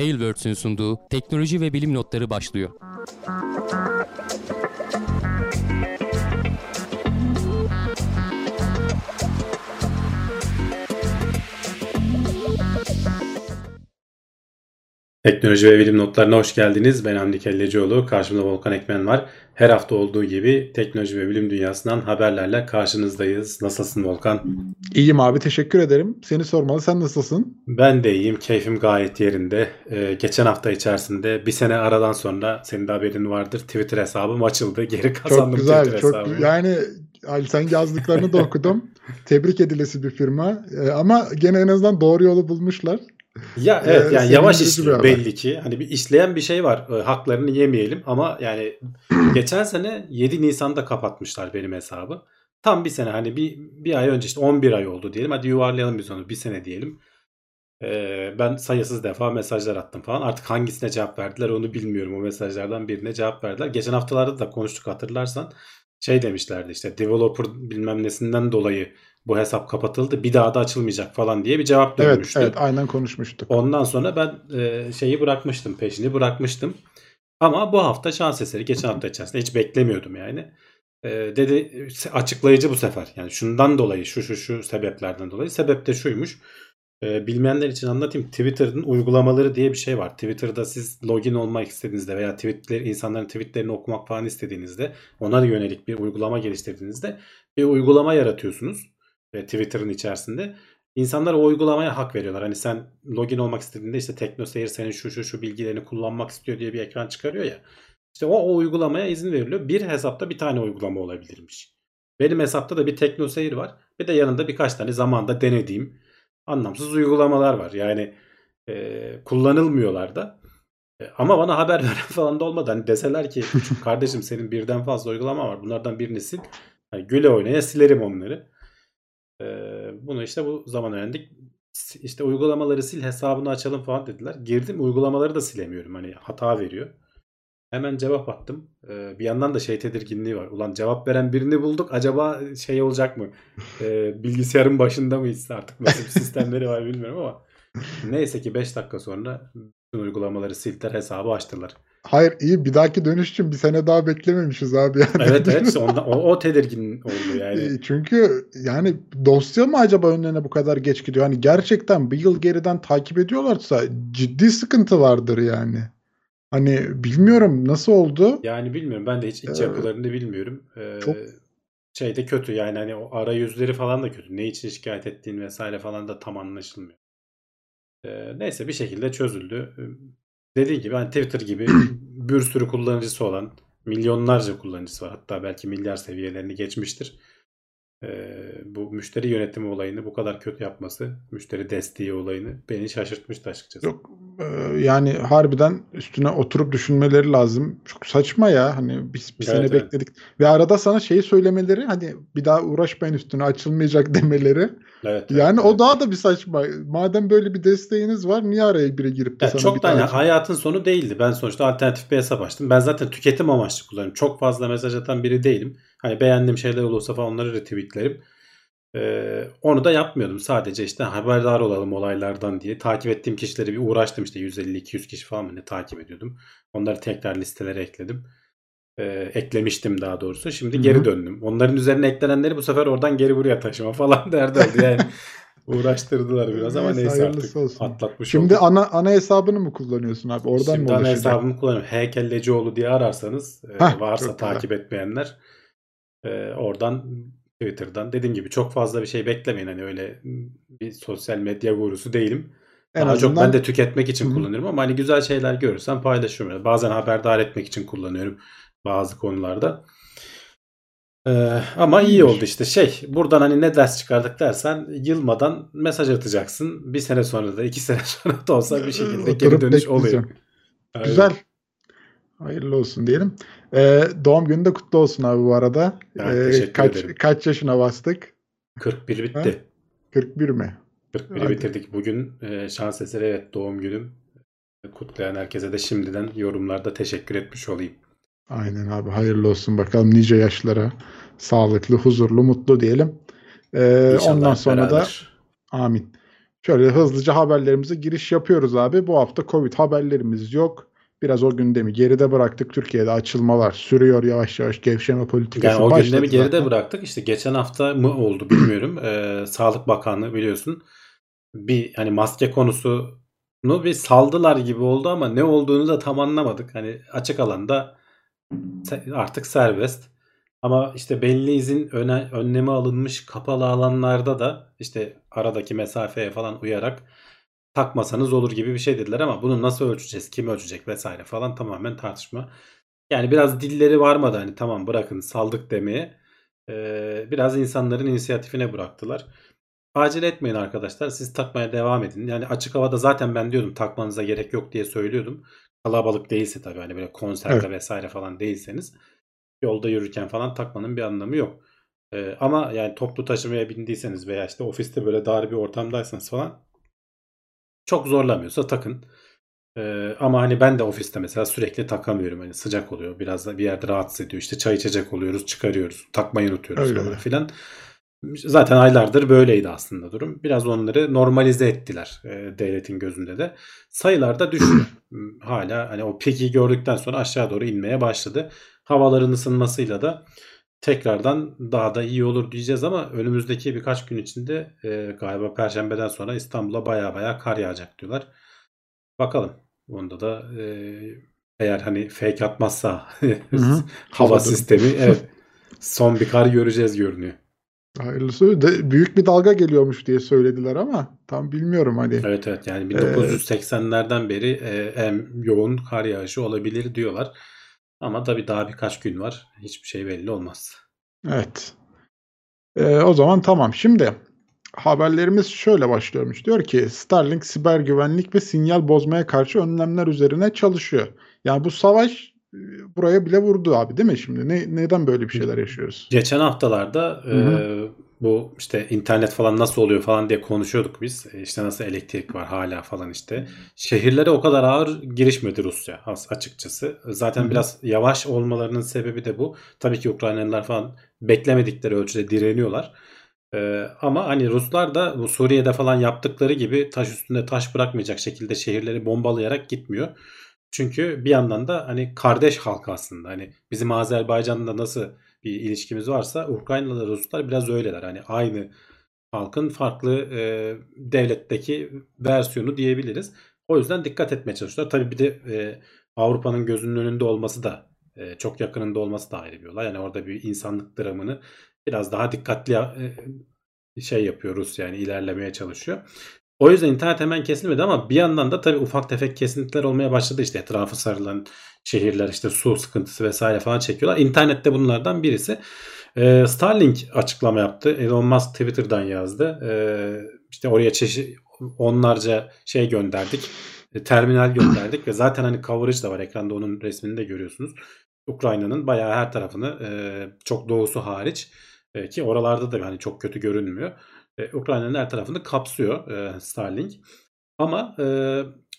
Tailwords'ün sunduğu teknoloji ve bilim notları başlıyor. Teknoloji ve bilim notlarına hoş geldiniz. Ben Hamdi Kellecioğlu. Karşımda Volkan Ekmen var. Her hafta olduğu gibi teknoloji ve bilim dünyasından haberlerle karşınızdayız. Nasılsın Volkan? İyiyim abi teşekkür ederim. Seni sormalı sen nasılsın? Ben de iyiyim. Keyfim gayet yerinde. Ee, geçen hafta içerisinde bir sene aradan sonra senin de haberin vardır. Twitter hesabım açıldı. Geri kazandım çok güzel, Twitter çok, hesabımı. Yani Ali sen yazdıklarını da okudum. Tebrik edilesi bir firma. Ee, ama gene en azından doğru yolu bulmuşlar. Ya evet yani yavaş işliyor belli ki. Hani bir işleyen bir şey var. Ee, haklarını yemeyelim ama yani geçen sene 7 Nisan'da kapatmışlar benim hesabı. Tam bir sene hani bir, bir ay önce işte 11 ay oldu diyelim. Hadi yuvarlayalım biz onu bir sene diyelim. Ee, ben sayısız defa mesajlar attım falan. Artık hangisine cevap verdiler onu bilmiyorum. O mesajlardan birine cevap verdiler. Geçen haftalarda da konuştuk hatırlarsan. Şey demişlerdi işte developer bilmem nesinden dolayı bu hesap kapatıldı. Bir daha da açılmayacak falan diye bir cevap Evet, dönmüştü. evet aynen konuşmuştuk. Ondan sonra ben e, şeyi bırakmıştım, peşini bırakmıştım. Ama bu hafta şans eseri geçen hafta içerisinde hiç beklemiyordum yani. E, dedi açıklayıcı bu sefer. Yani şundan dolayı şu şu şu sebeplerden dolayı. Sebep de şuymuş. E, bilmeyenler için anlatayım. Twitter'ın uygulamaları diye bir şey var. Twitter'da siz login olmak istediğinizde veya tweetler insanların tweetlerini okumak falan istediğinizde ona yönelik bir uygulama geliştirdiğinizde bir uygulama yaratıyorsunuz e, Twitter'ın içerisinde. İnsanlar o uygulamaya hak veriyorlar. Hani sen login olmak istediğinde işte TeknoSeyir senin şu şu şu bilgilerini kullanmak istiyor diye bir ekran çıkarıyor ya. İşte o, o uygulamaya izin veriliyor. Bir hesapta bir tane uygulama olabilirmiş. Benim hesapta da bir TeknoSeyir var. Bir de yanında birkaç tane zamanda denediğim anlamsız uygulamalar var. Yani e, kullanılmıyorlar da. E, ama bana haber veren falan da olmadı. Hani deseler ki "Küçük kardeşim senin birden fazla uygulama var. Bunlardan birini sil. Hani güle oynaya silerim onları. Bunu işte bu zaman öğrendik. İşte uygulamaları sil hesabını açalım falan dediler. Girdim uygulamaları da silemiyorum. Hani hata veriyor. Hemen cevap attım. Bir yandan da şey tedirginliği var. Ulan cevap veren birini bulduk. Acaba şey olacak mı? Bilgisayarın başında mıyız artık? Nasıl sistemleri var bilmiyorum ama. Neyse ki 5 dakika sonra bütün uygulamaları sildiler. Hesabı açtılar. Hayır iyi bir dahaki dönüş için bir sene daha beklememişiz abi. Yani. Evet evet. Ondan, o, o tedirgin oldu yani. Çünkü yani dosya mı acaba önlerine bu kadar geç gidiyor? Hani gerçekten bir yıl geriden takip ediyorlarsa ciddi sıkıntı vardır yani. Hani bilmiyorum nasıl oldu? Yani bilmiyorum. Ben de hiç iç Ee, yapılarını bilmiyorum. Ee, çok- şey de kötü yani hani o arayüzleri falan da kötü. Ne için şikayet ettiğin vesaire falan da tam anlaşılmıyor. Ee, neyse bir şekilde çözüldü. Dediğim gibi hani Twitter gibi bir sürü kullanıcısı olan milyonlarca kullanıcısı var. Hatta belki milyar seviyelerini geçmiştir. Ee, bu müşteri yönetimi olayını bu kadar kötü yapması, müşteri desteği olayını beni şaşırtmıştı açıkçası. Yok e, yani harbiden üstüne oturup düşünmeleri lazım. Çok saçma ya hani biz bir Evet, sene evet. bekledik ve arada sana şeyi söylemeleri hani bir daha uğraşmayın üstüne açılmayacak demeleri. Evet, evet, Yani evet. o daha da bir saçma. Madem böyle bir desteğiniz var niye araya biri girip de Ya sana çok bir daha hayatın sonu değildi. Ben sonuçta alternatif bir hesap açtım. Ben zaten tüketim amaçlı kullanıyorum. Çok fazla mesaj atan biri değilim. Hani beğendiğim şeyler olursa falan onları retweetlerim. Ee, onu da yapmıyordum. Sadece işte haberdar olalım olaylardan diye. Takip ettiğim kişileri bir uğraştım işte 150-200 kişi falan mı ne takip ediyordum. Onları tekrar listelere ekledim. Ee, eklemiştim daha doğrusu. Şimdi Hı geri döndüm. Onların üzerine eklenenleri bu sefer oradan geri buraya taşıma falan derdi oldu. Yani uğraştırdılar biraz ama Neyse, neyse artık olsun. atlatmış Şimdi olduk. ana ana hesabını mı kullanıyorsun abi? Oradan Şimdi mı ana hesabımı kullanıyorum. Heykellecioğlu diye ararsanız e, Hah, varsa çok güzel. takip etmeyenler e, oradan Twitter'dan dediğim gibi çok fazla bir şey beklemeyin. Hani öyle bir sosyal medya gurusu değilim. En Daha çok azından ben de tüketmek için Hı hı. kullanıyorum ama hani güzel şeyler görürsem paylaşıyorum. Bazen haberdar etmek için kullanıyorum bazı konularda. Ee, ama iyi oldu işte şey buradan hani ne ders çıkardık dersen yılmadan mesaj atacaksın. Bir sene sonra da iki sene sonra da olsa bir şekilde geri dönüş oluyor. Aynen. Güzel. Hayırlı olsun diyelim. Ee, doğum günü de kutlu olsun abi bu arada. Ya, Ee, kaç ederim. kaç yaşına bastık? 41 bitti. Ha? 41 mi? 41'i Hadi. bitirdik. Bugün e, şans eseri evet doğum günüm. Kutlayan herkese de şimdiden yorumlarda teşekkür etmiş olayım. Aynen abi hayırlı olsun bakalım nice yaşlara sağlıklı, huzurlu, mutlu diyelim. Ee, İnşallah ondan sonra da beraber. amin. Şöyle hızlıca haberlerimize giriş yapıyoruz abi. Bu hafta Covid haberlerimiz yok. Biraz o gündemi geride bıraktık. Türkiye'de açılmalar sürüyor yavaş yavaş. Gevşeme politikası Yani o başladı gündemi geride zaten. bıraktık. İşte geçen hafta mı oldu bilmiyorum. Ee, Sağlık Bakanlığı biliyorsun bir hani maske konusunu bir saldılar gibi oldu ama ne olduğunu da tam anlamadık. Hani açık alanda artık serbest. Ama işte belli izin öne, önlemi alınmış kapalı alanlarda da işte aradaki mesafeye falan uyarak takmasanız olur gibi bir şey dediler ama bunu nasıl ölçeceğiz, kim ölçecek vesaire falan tamamen tartışma. Yani biraz dilleri varmadı hani tamam bırakın saldık demeye. Ee, biraz insanların inisiyatifine bıraktılar. Acele etmeyin arkadaşlar. Siz takmaya devam edin. Yani açık havada zaten ben diyordum takmanıza gerek yok diye söylüyordum. Kalabalık değilse tabii hani böyle konserde Evet. vesaire falan değilseniz yolda yürürken falan takmanın bir anlamı yok. Ee, ama yani toplu taşımaya bindiyseniz veya işte ofiste böyle dar bir ortamdaysanız falan çok zorlamıyorsa takın. Ee, ama hani ben de ofiste mesela sürekli takamıyorum. Hani sıcak oluyor. Biraz da bir yerde rahatsız ediyor. İşte çay içecek oluyoruz, çıkarıyoruz. Takmayı unutuyoruz Öyle falan filan. Zaten aylardır böyleydi aslında durum. Biraz onları normalize ettiler e, devletin gözünde de. Sayılar da düşüyor. Hala hani o piki gördükten sonra aşağı doğru inmeye başladı. Havaların ısınmasıyla da tekrardan daha da iyi olur diyeceğiz ama önümüzdeki birkaç gün içinde e, galiba perşembeden sonra İstanbul'a baya baya kar yağacak diyorlar. Bakalım. Onda da e, eğer hani fake atmazsa hava sistemi evet, son bir kar göreceğiz görünüyor. Hayırlısı. De, büyük bir dalga geliyormuş diye söylediler ama tam bilmiyorum hani. Evet evet yani Ee, 1980'lerden beri e, en yoğun kar yağışı olabilir diyorlar. Ama tabii daha birkaç gün var. Hiçbir şey belli olmaz. Evet. Ee, o zaman tamam. Şimdi haberlerimiz şöyle başlıyormuş. Diyor ki Starlink siber güvenlik ve sinyal bozmaya karşı önlemler üzerine çalışıyor. Yani bu savaş buraya bile vurdu abi değil mi şimdi? Ne, neden böyle bir şeyler yaşıyoruz? Geçen haftalarda e, Hı bu işte internet falan nasıl oluyor falan diye konuşuyorduk biz. E, İşte nasıl elektrik var hala falan işte. Şehirlere o kadar ağır girişmedi Rusya as- açıkçası. Zaten Hı hı. biraz yavaş olmalarının sebebi de bu. Tabii ki Ukraynalılar falan beklemedikleri ölçüde direniyorlar. E, ama hani Ruslar da bu Suriye'de falan yaptıkları gibi taş üstünde taş bırakmayacak şekilde şehirleri bombalayarak gitmiyor. Çünkü bir yandan da hani kardeş halk aslında. Hani bizim Azerbaycan'da nasıl bir ilişkimiz varsa Ukraynalı Ruslar biraz öyleler. Hani aynı halkın farklı e, devletteki versiyonu diyebiliriz. O yüzden dikkat etmeye çalışıyorlar. Tabii bir de e, Avrupa'nın gözünün önünde olması da e, çok yakınında olması da ayrı bir olay. Yani orada bir insanlık dramını biraz daha dikkatli e, şey yapıyor Rusya yani ilerlemeye çalışıyor. O yüzden internet hemen kesilmedi ama bir yandan da tabii ufak tefek kesintiler olmaya başladı. İşte etrafı sarılan şehirler işte su sıkıntısı vesaire falan çekiyorlar. İnternette bunlardan birisi. Ee, Starlink açıklama yaptı. Elon Musk Twitter'dan yazdı. Ee, işte oraya çeşit onlarca şey gönderdik. E, terminal gönderdik ve zaten hani coverage da var ekranda onun resmini de görüyorsunuz. Ukrayna'nın bayağı her tarafını e, çok doğusu hariç e, ki oralarda da hani çok kötü görünmüyor. E, Ukrayna'nın her tarafını kapsıyor e, Starlink. Ama e,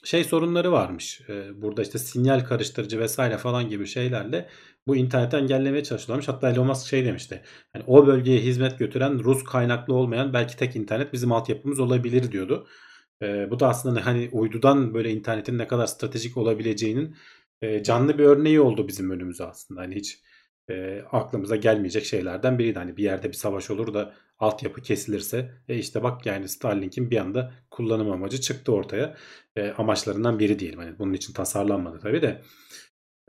şey sorunları varmış. E, burada işte sinyal karıştırıcı vesaire falan gibi şeylerle bu interneti engellemeye çalışıyorlarmış. Hatta Elon Musk şey demişti. Yani o bölgeye hizmet götüren Rus kaynaklı olmayan belki tek internet bizim altyapımız olabilir diyordu. E, bu da aslında hani uydudan böyle internetin ne kadar stratejik olabileceğinin e, canlı bir örneği oldu bizim önümüze aslında. Hani hiç e, aklımıza gelmeyecek şeylerden biriydi. Hani bir yerde bir savaş olur da altyapı kesilirse e işte bak yani Starlink'in bir anda kullanım amacı çıktı ortaya. E, amaçlarından biri diyelim. Hani bunun için tasarlanmadı tabii de.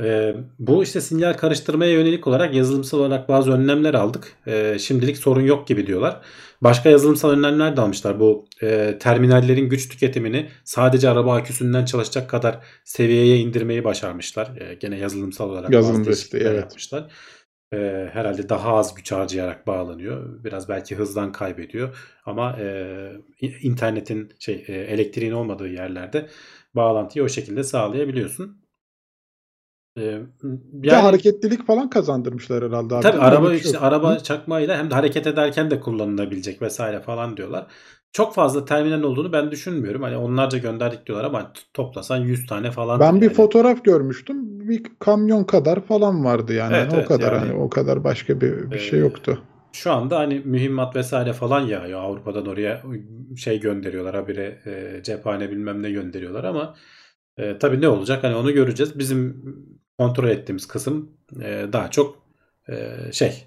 E, bu işte sinyal karıştırmaya yönelik olarak yazılımsal olarak bazı önlemler aldık. E, şimdilik sorun yok gibi diyorlar. Başka yazılımsal önlemler de almışlar. Bu e, terminallerin güç tüketimini sadece araba aküsünden çalışacak kadar seviyeye indirmeyi başarmışlar. E, gene yazılımsal olarak Yazılım bazı değişiklikler evet. yapmışlar. E, herhalde daha az güç harcayarak bağlanıyor. Biraz belki hızdan kaybediyor. Ama e, internetin şey e, elektriğin olmadığı yerlerde bağlantıyı o şekilde sağlayabiliyorsun. E, Bir de hareketlilik falan kazandırmışlar herhalde abi. Tabii araba şey işte araba çakmayla hem de hareket ederken de kullanılabilecek vesaire falan diyorlar. Çok fazla terminal olduğunu ben düşünmüyorum. Hani onlarca gönderdik diyorlar ama toplasan 100 tane falan. Ben bir fotoğraf görmüştüm. Bir kamyon kadar falan vardı yani. Evet, Hani evet, o kadar yani- hani o kadar başka bir bir şey Ee, yoktu. şu anda hani mühimmat vesaire falan yağıyor. Avrupa'dan oraya şey gönderiyorlar habire e, cephane bilmem ne gönderiyorlar ama e, tabii ne olacak hani onu göreceğiz. Bizim kontrol ettiğimiz kısım e, daha çok e, şey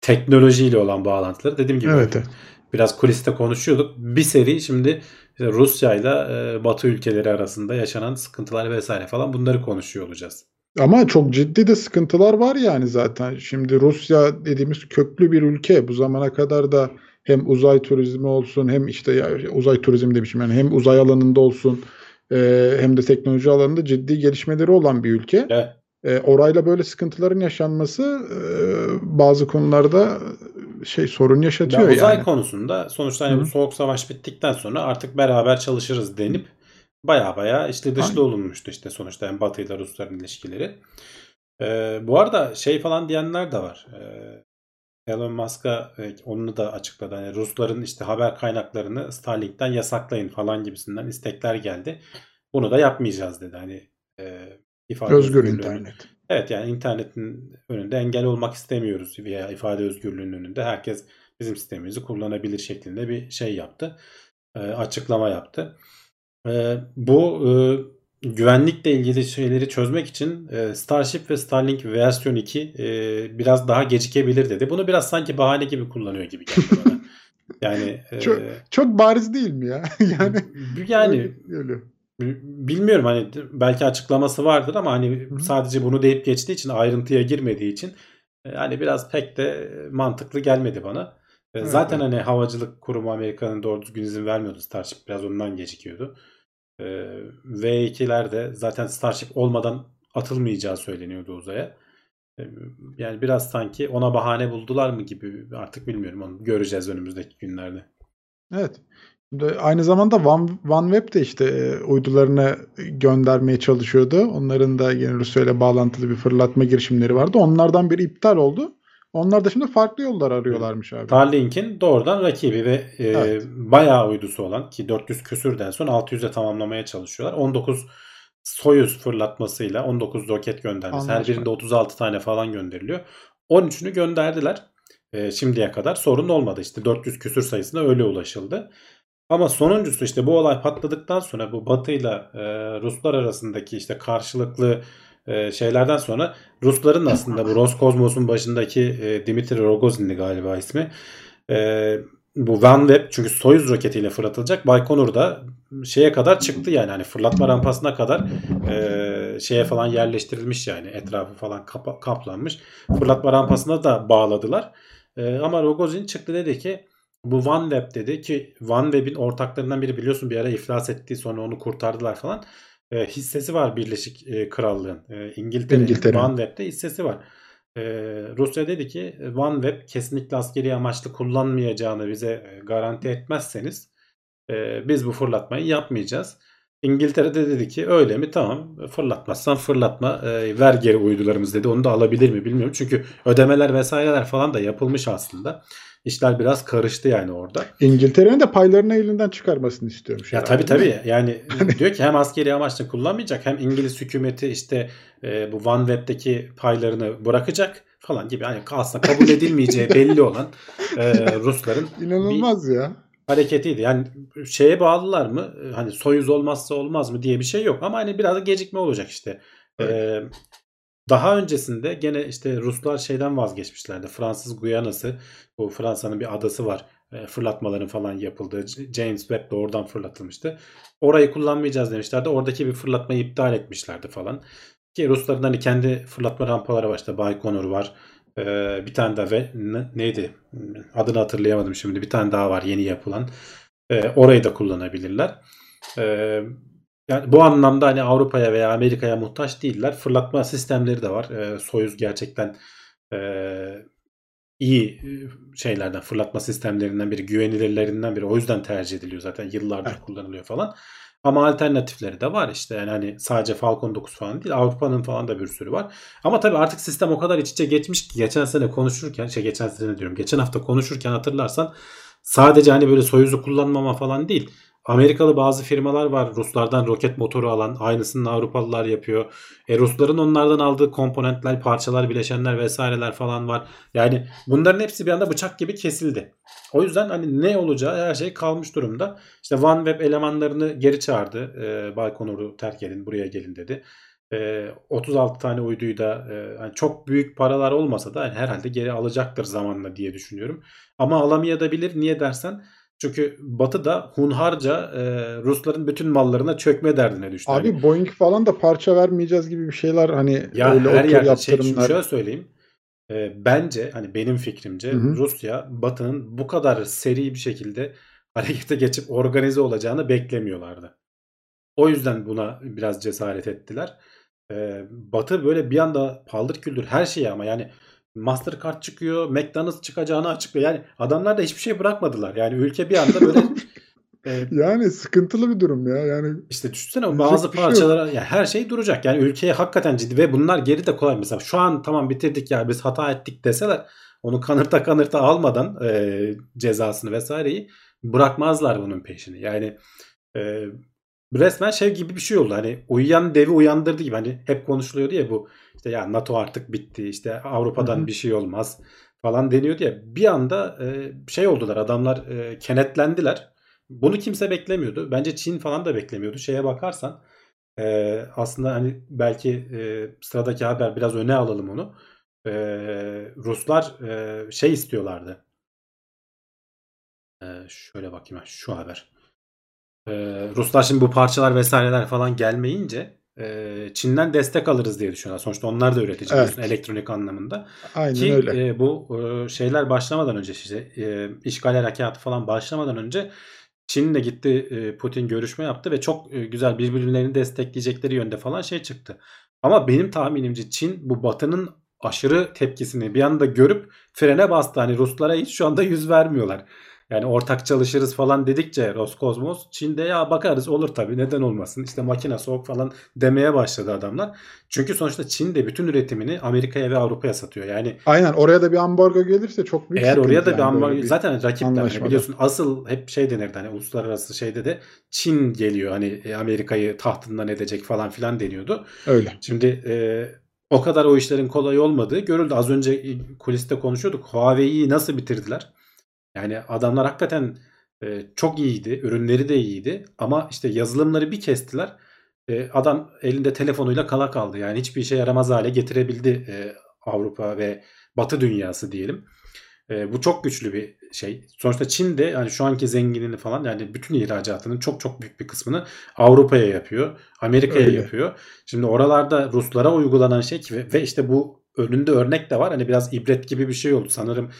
teknolojiyle olan bağlantıları. Dediğim gibi Evet, evet. Biraz kuliste konuşuyorduk. Bir seri şimdi işte Rusya ile e, Batı ülkeleri arasında yaşanan sıkıntılar vesaire falan bunları konuşuyor olacağız. Ama çok ciddi de sıkıntılar var yani zaten. Şimdi Rusya dediğimiz köklü bir ülke. Bu zamana kadar da hem uzay turizmi olsun hem işte ya, uzay turizmi demişim yani hem uzay alanında olsun e, hem de teknoloji alanında ciddi gelişmeleri olan bir ülke. Evet. E, orayla böyle sıkıntıların yaşanması e, bazı konularda şey sorun yaşatıyor Ya uzay yani. konusunda sonuçta hani bu soğuk savaş bittikten sonra artık beraber çalışırız denip baya baya işte dışlı Aynen. olunmuştu işte sonuçta yani Batı ile Rusların ilişkileri. Ee, bu arada şey falan diyenler de var. Ee, Elon Musk'a e, onu da açıkladı. Hani Rusların işte haber kaynaklarını Starlink'ten yasaklayın falan gibisinden istekler geldi. Bunu da yapmayacağız dedi. Hani e, ifade Özgür internet. Evet yani internetin önünde engel olmak istemiyoruz veya ifade özgürlüğünün önünde herkes bizim sistemimizi kullanabilir şeklinde bir şey yaptı. E, açıklama yaptı. E, bu e, güvenlikle ilgili şeyleri çözmek için e, Starship ve Starlink versiyon 2 e, biraz daha gecikebilir dedi. Bunu biraz sanki bahane gibi kullanıyor gibi geldi bana. Yani e, Çok- Çok bariz değil mi ya? yani yani öyle- öyle. Bilmiyorum hani belki açıklaması vardır ama hani Hı sadece bunu deyip geçtiği için ayrıntıya girmediği için e, hani biraz pek de mantıklı gelmedi bana. E, Evet, Zaten evet. hani havacılık kurumu Amerika'nın doğru düzgün izin vermiyordu. Starship biraz ondan gecikiyordu. E, V2'ler de zaten Starship olmadan atılmayacağı söyleniyordu uzaya. E, Yani biraz sanki ona bahane buldular mı gibi artık bilmiyorum onu göreceğiz önümüzdeki günlerde. Evet. Aynı zamanda One, OneWeb de işte e, uydularını göndermeye çalışıyordu. Onların da yine Rusya ile bağlantılı bir fırlatma girişimleri vardı. Onlardan biri iptal oldu. Onlar da şimdi farklı yollar arıyorlarmış abi. Starlink'in doğrudan rakibi ve e, Evet. bayağı uydusu olan ki 400 küsürden sonra 600'e tamamlamaya çalışıyorlar. 19 Soyuz fırlatmasıyla 19 roket göndermesi. Her Anlaşma. birinde 36 tane falan gönderiliyor. 13'ünü gönderdiler. E, şimdiye kadar sorun olmadı. İşte 400 küsür sayısına öyle ulaşıldı. Ama sonuncusu işte bu olay patladıktan sonra bu Batı'yla e, Ruslar arasındaki işte karşılıklı e, şeylerden sonra Rusların aslında bu Roskosmos'un başındaki e, Dimitri Rogozin'di galiba ismi. E, bu OneWeb çünkü Soyuz roketiyle fırlatılacak. Baykonur'da şeye kadar çıktı yani hani fırlatma rampasına kadar e, şeye falan yerleştirilmiş yani etrafı falan kapa- kaplanmış. Fırlatma rampasına da bağladılar. E, ama Rogozin çıktı dedi ki bu OneWeb dedi ki OneWeb'in ortaklarından biri biliyorsun bir ara iflas etti sonra onu kurtardılar falan. E, hissesi var Birleşik e, Krallığın. E, İngiltere'nin İngiltere. OneWeb'de hissesi var. E, Rusya dedi ki OneWeb kesinlikle askeri amaçlı kullanmayacağını bize e, garanti etmezseniz e, biz bu fırlatmayı yapmayacağız. İngiltere'de dedi ki öyle mi tamam fırlatmazsan fırlatma e, ver geri uydularımız dedi onu da alabilir mi bilmiyorum çünkü ödemeler vesaireler falan da yapılmış aslında İşler biraz karıştı yani orada. İngiltere'nin de paylarını elinden çıkarmasını istiyormuş. Ya herhalde, tabii tabii yani diyor ki hem askeri amaçla kullanmayacak hem İngiliz hükümeti işte e, bu OneWeb'deki paylarını bırakacak falan gibi. Yani aslında kabul edilmeyeceği belli olan e, Rusların İnanılmaz ya. hareketiydi. Yani şeye bağlılar mı? Hani Soyuz olmazsa olmaz mı diye bir şey yok ama hani biraz gecikme olacak işte. E, daha öncesinde gene işte Ruslar şeyden vazgeçmişlerdi. Fransız Guyana'sı bu Fransa'nın bir adası var. E, fırlatmaların falan yapıldığı. James Webb de oradan fırlatılmıştı. Orayı kullanmayacağız demişlerdi. Oradaki bir fırlatmayı iptal etmişlerdi falan. Ki Rusların hani kendi fırlatma rampaları var. İşte Baykonur var. E, bir tane daha ve ne- neydi? Adını hatırlayamadım şimdi. Bir tane daha var yeni yapılan. E, orayı da kullanabilirler. E, yani bu anlamda hani Avrupa'ya veya Amerika'ya muhtaç değiller. Fırlatma sistemleri de var. E, Soyuz gerçekten e, iyi e, şeylerden, fırlatma sistemlerinden biri, güvenilirlerinden biri. O yüzden tercih ediliyor zaten. Yıllardır Evet. kullanılıyor falan. Ama alternatifleri de var işte. Yani hani sadece Falcon 9 falan değil. Avrupa'nın falan da bir sürü var. Ama tabii artık sistem o kadar iç içe geçmiş ki geçen sene konuşurken, şey geçen sene diyorum. Geçen hafta konuşurken hatırlarsan sadece hani böyle Soyuz'u kullanmama falan değil. Amerikalı bazı firmalar var Ruslardan roket motoru alan aynısını Avrupalılar yapıyor. E Rusların onlardan aldığı komponentler, parçalar, bileşenler vesaireler falan var. Yani bunların hepsi bir anda bıçak gibi kesildi. O yüzden hani ne olacağı her şey kalmış durumda. İşte OneWeb elemanlarını geri çağırdı. E, Baykonur'u terk edin buraya gelin dedi. E, 36 tane uyduyu da e, hani çok büyük paralar olmasa da yani herhalde geri alacaktır zamanla diye düşünüyorum. Ama alamayabilir. Niye dersen çünkü Batı da hunharca e, Rusların bütün mallarına çökme derdine düştü. Abi Hani Boeing falan da parça vermeyeceğiz gibi bir şeyler hani ya öyle her yerde şey yaptırımlar. şöyle söyleyeyim. E, bence hani benim fikrimce Hı hı. Rusya Batı'nın bu kadar seri bir şekilde harekete geçip organize olacağını beklemiyorlardı. O yüzden buna biraz cesaret ettiler. E, Batı böyle bir anda paldır küldür her şeyi ama yani Mastercard çıkıyor, McDonald's çıkacağını açıklıyor. Yani adamlar da hiçbir şey bırakmadılar. Yani ülke bir anda böyle e, Yani sıkıntılı bir durum ya. Yani işte düşünsene bazı şey parçalara ya her şey duracak. Yani ülkeye hakikaten ciddi ve bunlar geri de kolay. Mesela şu an tamam bitirdik ya biz hata ettik deseler onu kanırta kanırta almadan e, cezasını vesaireyi bırakmazlar bunun peşini. Yani e, resmen şey gibi bir şey oldu. Hani uyuyan devi uyandırdı gibi. Hani hep konuşuluyordu ya bu işte ya NATO artık bitti. işte Avrupa'dan Hı hı. bir şey olmaz falan deniyordu ya. Bir anda e, şey oldular. Adamlar e, kenetlendiler. Bunu kimse beklemiyordu. Bence Çin falan da beklemiyordu. Şeye bakarsan e, aslında hani belki e, sıradaki haber biraz öne alalım onu. E, Ruslar e, şey istiyorlardı. E, şöyle bakayım şu haber. E, Ruslar şimdi bu parçalar vesaireler falan gelmeyince e, Çin'den destek alırız diye düşünüyorlar. Sonuçta onlar da üretici Evet. elektronik anlamında. aynen Ki öyle. e, bu e, şeyler başlamadan önce işte e, işgal harekatı falan başlamadan önce Çin'le gitti e, Putin görüşme yaptı ve çok e, güzel birbirlerini destekleyecekleri yönde falan şey çıktı. Ama benim tahminimce Çin bu Batı'nın aşırı tepkisini bir anda görüp frene bastı. Hani Ruslara hiç şu anda yüz vermiyorlar. Yani ortak çalışırız falan dedikçe Roskosmos Çin'de ya bakarız olur tabii neden olmasın işte makine soğuk falan demeye başladı adamlar. Çünkü sonuçta Çin de bütün üretimini Amerika'ya ve Avrupa'ya satıyor. Yani Aynen oraya da bir ambargo gelirse çok büyük eğer oraya da bir yani böyle ambargo bir zaten rakipler anlaşmada. biliyorsun asıl hep şey denirdi hani uluslararası şeyde de Çin geliyor hani e, Amerika'yı tahtından edecek falan filan deniyordu. Öyle. Şimdi e, o kadar o işlerin kolay olmadığı görüldü. Az önce kuliste konuşuyorduk. Huawei'yi nasıl bitirdiler? Yani adamlar hakikaten e, çok iyiydi. Ürünleri de iyiydi. Ama işte yazılımları bir kestiler. E, adam elinde telefonuyla kala kaldı. Yani hiçbir işe yaramaz hale getirebildi e, Avrupa ve Batı dünyası diyelim. E, bu çok güçlü bir şey. Sonuçta Çin de yani şu anki zenginliğini falan yani bütün ihracatının çok çok büyük bir kısmını Avrupa'ya yapıyor. Amerika'ya yapıyor. Şimdi oralarda Ruslara uygulanan şey ki ve, ve işte bu önünde örnek de var. Hani biraz ibret gibi bir şey oldu sanırım.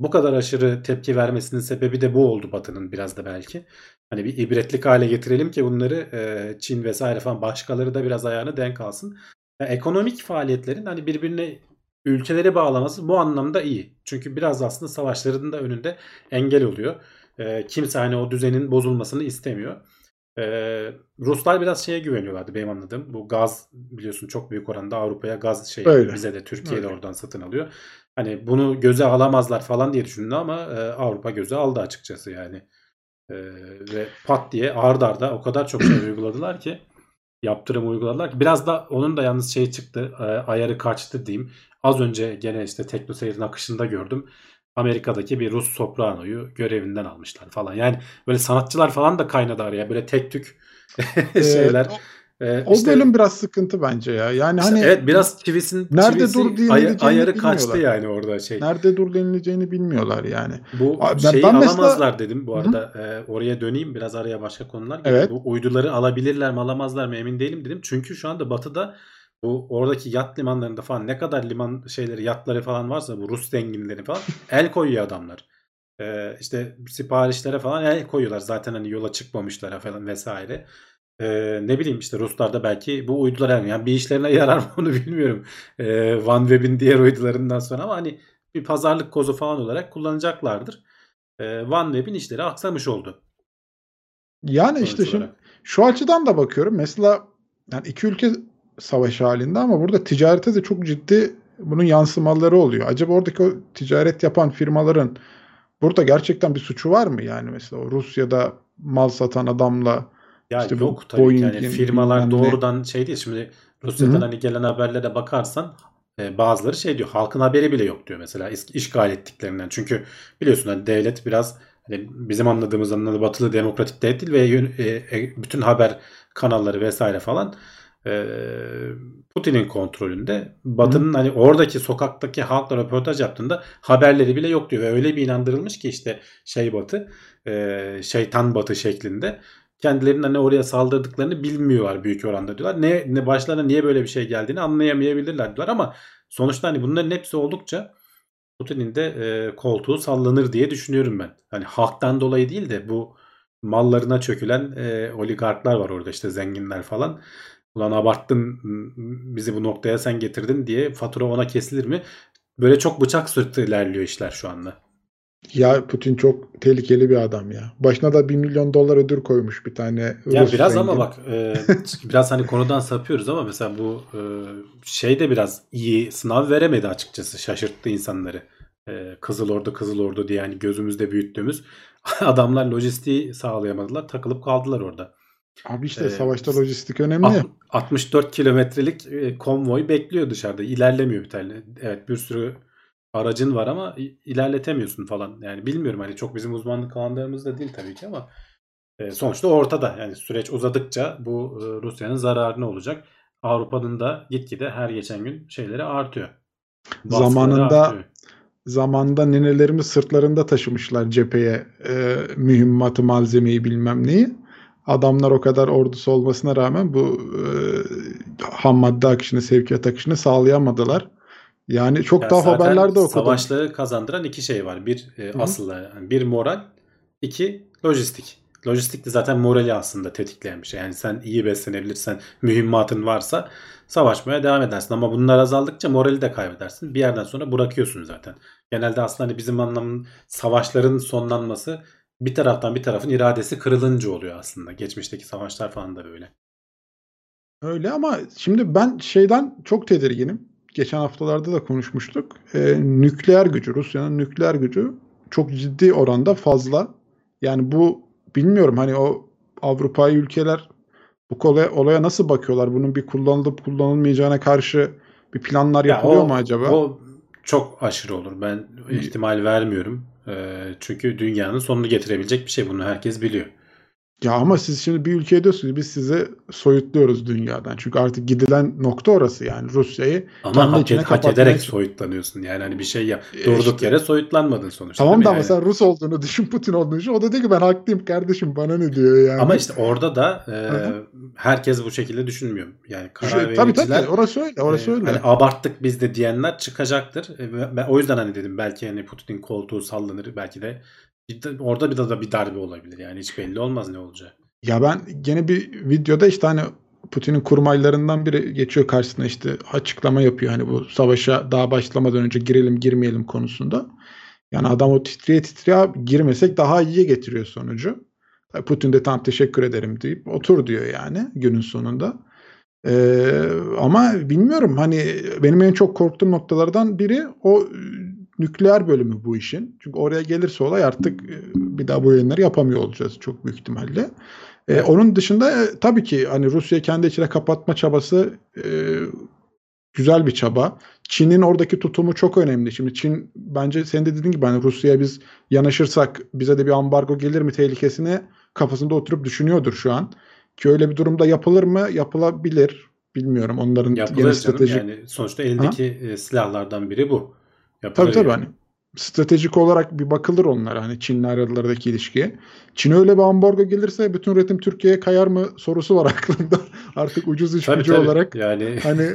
Bu kadar aşırı tepki vermesinin sebebi de bu oldu Batı'nın biraz da belki. Hani bir ibretlik hale getirelim ki bunları e, Çin vesaire falan başkaları da biraz ayağını denk alsın. Yani ekonomik faaliyetlerin hani birbirine ülkeleri bağlaması bu anlamda iyi. Çünkü biraz aslında savaşların da önünde engel oluyor. E, kimse hani o düzenin bozulmasını istemiyor. E, Ruslar biraz şeye güveniyorlardı benim anladığım. Bu gaz biliyorsun çok büyük oranda Avrupa'ya gaz şey bize de Türkiye de Öyle. oradan satın alıyor. Hani bunu göze alamazlar falan diye düşündü ama e, Avrupa göze aldı açıkçası yani. E, ve pat diye ard arda o kadar çok şey uyguladılar ki yaptırım uyguladılar ki biraz da onun da yalnız şey çıktı e, ayarı kaçtı diyeyim. Az önce gene işte TeknoSeyir'in akışında gördüm. Amerika'daki bir Rus sopranoyu görevinden almışlar falan. Yani böyle sanatçılar falan da kaynadı araya. Böyle tek tük şeyler. Ee, o işte- bölüm biraz sıkıntı bence ya. Yani işte hani evet biraz çivisinin nerede çivisi, dur ay- ayarı kaçtı yani orada şey. nerede dur denileceğini bilmiyorlar yani. Bu Abi ben- şeyi ben mesela- alamazlar dedim bu hı. arada. E, oraya döneyim biraz araya başka konular. Evet. Bu uyduları alabilirler mi alamazlar mı emin değilim dedim. Çünkü şu anda batıda bu oradaki yat limanlarında falan ne kadar liman şeyleri yatları falan varsa bu Rus zenginleri falan el koyuyor adamlar. E, işte siparişlere falan el koyuyorlar. Zaten hani yola çıkmamışlara falan vesaire. E, ne bileyim işte Ruslar da belki bu uydulara yani bir işlerine yarar mı onu bilmiyorum. E, OneWeb'in diğer uydularından sonra ama hani bir pazarlık kozu falan olarak kullanacaklardır e, OneWeb'in işleri aksamış oldu. Yani sonuç işte şimdi olarak. şu açıdan da bakıyorum. Mesela yani iki ülke savaş halinde ama burada ticarete de çok ciddi bunun yansımaları oluyor. Acaba oradaki o ticaret yapan firmaların burada gerçekten bir suçu var mı? Yani mesela o Rusya'da mal satan adamla Ya İşte yok tabii ki yani firmalar bilmem ne. doğrudan şey değil. Şimdi Rusya'dan Hı hı. hani gelen haberlere bakarsan e, bazıları şey diyor halkın haberi bile yok diyor mesela işgal ettiklerinden. Çünkü biliyorsun hani devlet biraz hani bizim anladığımız anlamda batılı demokratik devlet değil ve e, e, bütün haber kanalları vesaire falan e, Putin'in kontrolünde. Batı'nın hani oradaki sokaktaki halkla röportaj yaptığında haberleri bile yok diyor ve öyle bir inandırılmış ki işte şey Batı e, şeytan Batı şeklinde kendilerinin hani oraya saldırdıklarını bilmiyorlar büyük oranda diyorlar. Ne, ne başlarına niye böyle bir şey geldiğini anlayamayabilirler diyorlar ama sonuçta hani bunların hepsi oldukça Putin'in de e, koltuğu sallanır diye düşünüyorum ben. Hani halktan dolayı değil de bu mallarına çökülen e, oligarklar var orada işte zenginler falan. Ulan abarttın bizi bu noktaya sen getirdin diye fatura ona kesilir mi? Böyle çok bıçak sırtı ilerliyor işler şu anda. Ya Putin çok tehlikeli bir adam ya. Başına da 1 milyon dolar ödül koymuş bir tane Ya Rus biraz zengin. ama bak e, biraz hani konudan sapıyoruz ama mesela bu e, şey de biraz iyi sınav veremedi açıkçası. Şaşırttı insanları. E, Kızıl Ordu Kızıl Ordu diye hani gözümüzde büyüttüğümüz adamlar lojistiği sağlayamadılar. Takılıp kaldılar orada. Abi işte Ee, savaşta lojistik önemli. Alt- 64 kilometrelik e, konvoy bekliyor dışarıda. İlerlemiyor bir tane. Evet bir sürü aracın var ama ilerletemiyorsun falan. Yani bilmiyorum hani çok bizim uzmanlık alanlarımız da değil tabii ki ama e, sonuçta ortada. Yani süreç uzadıkça bu e, Rusya'nın zararına olacak. Avrupa'nın da gitgide her geçen gün şeyleri artıyor. Baskıları Zamanında artıyor. Zamanında ninelerimiz sırtlarında taşımışlar cepheye e, mühimmatı, malzemeyi bilmem neyi. Adamlar o kadar ordusu olmasına rağmen bu e, ham madde akışını, sevkiyat akışını sağlayamadılar. Yani çok Ya daha zaten haberlerde okudum. Savaşları kazandıran iki şey var. Bir e, hı. asıl yani bir moral, iki lojistik. Lojistik de zaten morali aslında tetikleyen bir şey. Yani sen iyi beslenebilirsen, mühimmatın varsa savaşmaya devam edersin. Ama bunlar azaldıkça morali de kaybedersin. Bir yerden sonra bırakıyorsun zaten. Genelde aslında hani bizim anlamın savaşların sonlanması bir taraftan bir tarafın iradesi kırılınca oluyor aslında. Geçmişteki savaşlar falan da böyle. Öyle ama şimdi ben şeyden çok tedirginim. Geçen haftalarda da konuşmuştuk. E, nükleer gücü, Rusya'nın nükleer gücü çok ciddi oranda fazla. Yani bu bilmiyorum hani o Avrupa'yı ülkeler bu kolay, olaya nasıl bakıyorlar? Bunun bir kullanılıp kullanılmayacağına karşı bir planlar Ya yapılıyor o- mu acaba? O çok aşırı olur. Ben ihtimal vermiyorum. Ee, çünkü dünyanın sonunu getirebilecek bir şey. Bunu herkes biliyor. Ya ama siz şimdi bir ülkeye diyorsunuz biz sizi soyutluyoruz dünyadan. Çünkü artık gidilen nokta orası yani Rusya'yı Ama hak, içine hak ederek soyutlanıyorsun. Yani hani bir şey yap. E Durduk işte. yere soyutlanmadın sonuçta. Tamam da yani? sen Rus olduğunu düşün, Putin olduğunu düşün. O da diyor ki ben haklıyım kardeşim bana ne diyor yani. Ama işte orada da e, hı. herkes bu şekilde düşünmüyor. Yani karar Şey, tabii vericiler tabii orası öyle, orası e, öyle. hani abarttık biz de diyenler çıkacaktır. E, ben o yüzden hani dedim belki hani Putin'in koltuğu sallanır. Belki de bir de- orada bir de, da bir darbe olabilir. Yani hiç belli olmaz ne olacağı. Ya ben gene bir videoda işte hani Putin'in kurmaylarından biri geçiyor karşısına işte açıklama yapıyor hani bu savaşa daha başlamadan önce girelim girmeyelim konusunda. Yani adam o titreye titreye girmesek daha iyiye getiriyor sonucu. Putin de tam teşekkür ederim deyip otur diyor yani günün sonunda. Ee, ama bilmiyorum hani benim en çok korktuğum noktalardan biri o nükleer bölümü bu işin. Çünkü oraya gelirse olay artık e, bir daha bu yayınları yapamıyor olacağız çok büyük ihtimalle. Ee, onun dışında e, tabii ki hani Rusya kendi içine kapatma çabası e, güzel bir çaba. Çin'in oradaki tutumu çok önemli. Şimdi Çin bence senin de dediğin gibi hani Rusya'ya biz yanaşırsak bize de bir ambargo gelir mi tehlikesini kafasında oturup düşünüyordur şu an. Ki öyle bir durumda yapılır mı? Yapılabilir. Bilmiyorum onların Yapılır yeni stratejik Yani sonuçta elindeki e, silahlardan biri bu. Tabii tabii yani. hani stratejik olarak bir bakılır onlara hani Çin'le aralarındaki ilişkiye. Çin öyle bir ambargo gelirse bütün üretim Türkiye'ye kayar mı sorusu var aklımda. Artık ucuz iş Tabii, gücü tabii. olarak Yani hani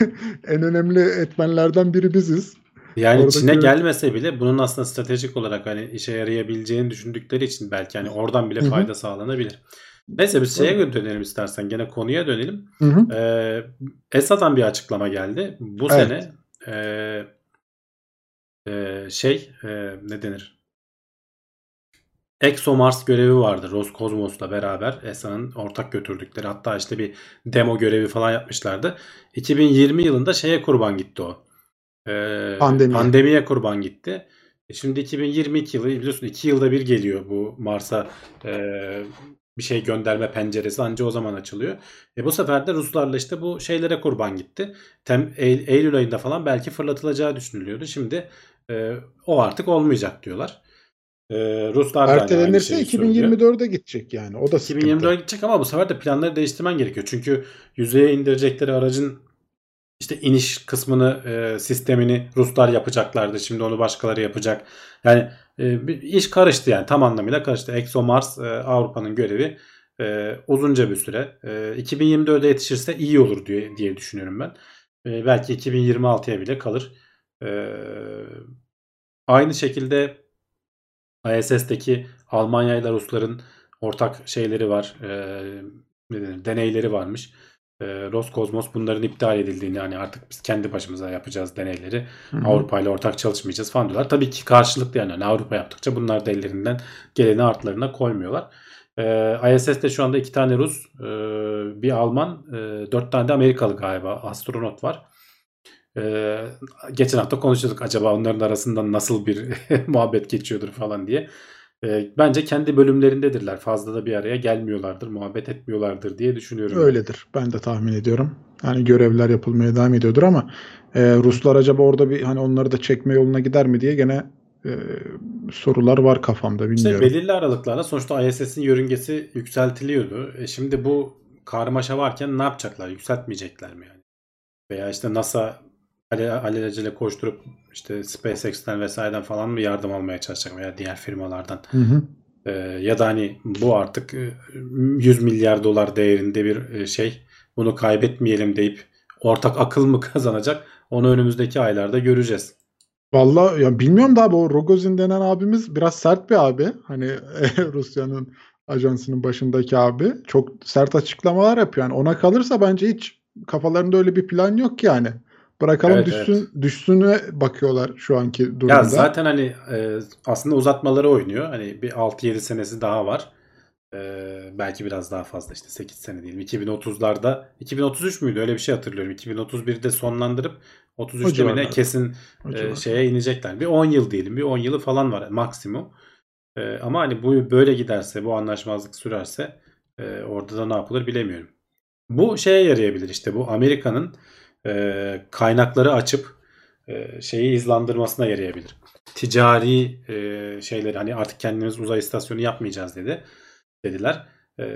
en önemli etmenlerden biri biziz. Yani Oradaki- Çin'e gelmese bile bunun aslında stratejik olarak hani işe yarayabileceğini düşündükleri için belki hani oradan bile fayda sağlanabilir. Neyse biz şeye dönelim istersen. Gene konuya dönelim. Hı hı. Ee, Esad'dan bir açıklama geldi. Bu Evet. sene e, e, şey e, ne denir? ExoMars görevi vardı Roskosmos'la beraber ESA'nın ortak götürdükleri hatta işte bir demo görevi falan yapmışlardı. 2020 yılında şeye kurban gitti o. Ee, Pandemiye. Pandemiye kurban gitti. E şimdi 2022 yılı biliyorsun 2 yılda bir geliyor bu Mars'a e, bir şey gönderme penceresi anca o zaman açılıyor. E bu sefer de Ruslarla işte bu şeylere kurban gitti. Tem, Eylül, Eylül ayında falan belki fırlatılacağı düşünülüyordu. Şimdi e, o artık olmayacak diyorlar. E, Ruslar da Ertelenirse şeyi söylüyor. 2024'e gidecek yani. O da sıkıntı. 2024'e gidecek ama bu sefer de planları değiştirmen gerekiyor. Çünkü yüzeye indirecekleri aracın işte iniş kısmını e, sistemini Ruslar yapacaklardı. Şimdi onu başkaları yapacak. Yani e, bir iş karıştı yani tam anlamıyla karıştı. ExoMars e, Avrupa'nın görevi e, uzunca bir süre. E, 2024'e yetişirse iyi olur diye, diye düşünüyorum ben. E, belki 2026'ya bile kalır. Aynı şekilde ISS'teki Almanya ile Rusların ortak şeyleri var. E, ne denir, deneyleri varmış. E, Roskosmos bunların iptal edildiğini yani artık biz kendi başımıza yapacağız deneyleri. Hı hı. Avrupa ile ortak çalışmayacağız falan diyorlar. Tabii ki karşılıklı yani. yani Avrupa yaptıkça bunlar da ellerinden geleni artlarına koymuyorlar. E, ISS'te şu anda iki tane Rus, e, bir Alman, e, dört tane de Amerikalı galiba astronot var. E, geçen hafta konuşuyorduk acaba onların arasında nasıl bir muhabbet geçiyordur falan diye. E, bence kendi bölümlerindedirler. Fazla da bir araya gelmiyorlardır, muhabbet etmiyorlardır diye düşünüyorum. Öyledir. Ben de tahmin ediyorum. Yani görevler yapılmaya devam ediyordur ama e, Ruslar acaba orada bir hani onları da çekme yoluna gider mi diye gene e, sorular var kafamda İşte bilmiyorum. belirli aralıklarla sonuçta ISS'in yörüngesi yükseltiliyordu. E şimdi bu karmaşa varken ne yapacaklar? Yükseltmeyecekler mi yani? Veya işte NASA ale- alelacele koşturup işte SpaceX'ten vesaireden falan mı yardım almaya çalışacak veya diğer firmalardan? Hı hı. E, ya da hani bu artık e, 100 milyar dolar değerinde bir e, şey. Bunu kaybetmeyelim deyip ortak akıl mı kazanacak? Onu önümüzdeki aylarda göreceğiz. Vallahi ya bilmiyorum da o Rogozin denen abimiz biraz sert bir abi. Hani Rusya'nın ajansının başındaki abi. Çok sert açıklamalar yapıyor. Yani ona kalırsa bence hiç kafalarında öyle bir plan yok yani. Bırakalım Evet, düşsün düşsüne bakıyorlar şu anki durumda. Ya zaten hani e, aslında uzatmaları oynuyor. Hani bir 6-7 senesi daha var. E, belki biraz daha fazla işte 8 sene diyelim. 2030'larda 2033 müydü? Öyle bir şey hatırlıyorum. 2031'de sonlandırıp O 33'te mi ne civarlarda. kesin e, şeye inecekler. Bir 10 yıl diyelim. Bir 10 yılı falan var maksimum. E, ama hani bu böyle giderse, bu anlaşmazlık sürerse e, orada da ne yapılır bilemiyorum. Bu şeye yarayabilir işte bu Amerika'nın e, kaynakları açıp e, şeyi hızlandırmasına yarayabilir. Ticari e, şeyleri hani artık kendimiz uzay istasyonu yapmayacağız dedi dediler. E,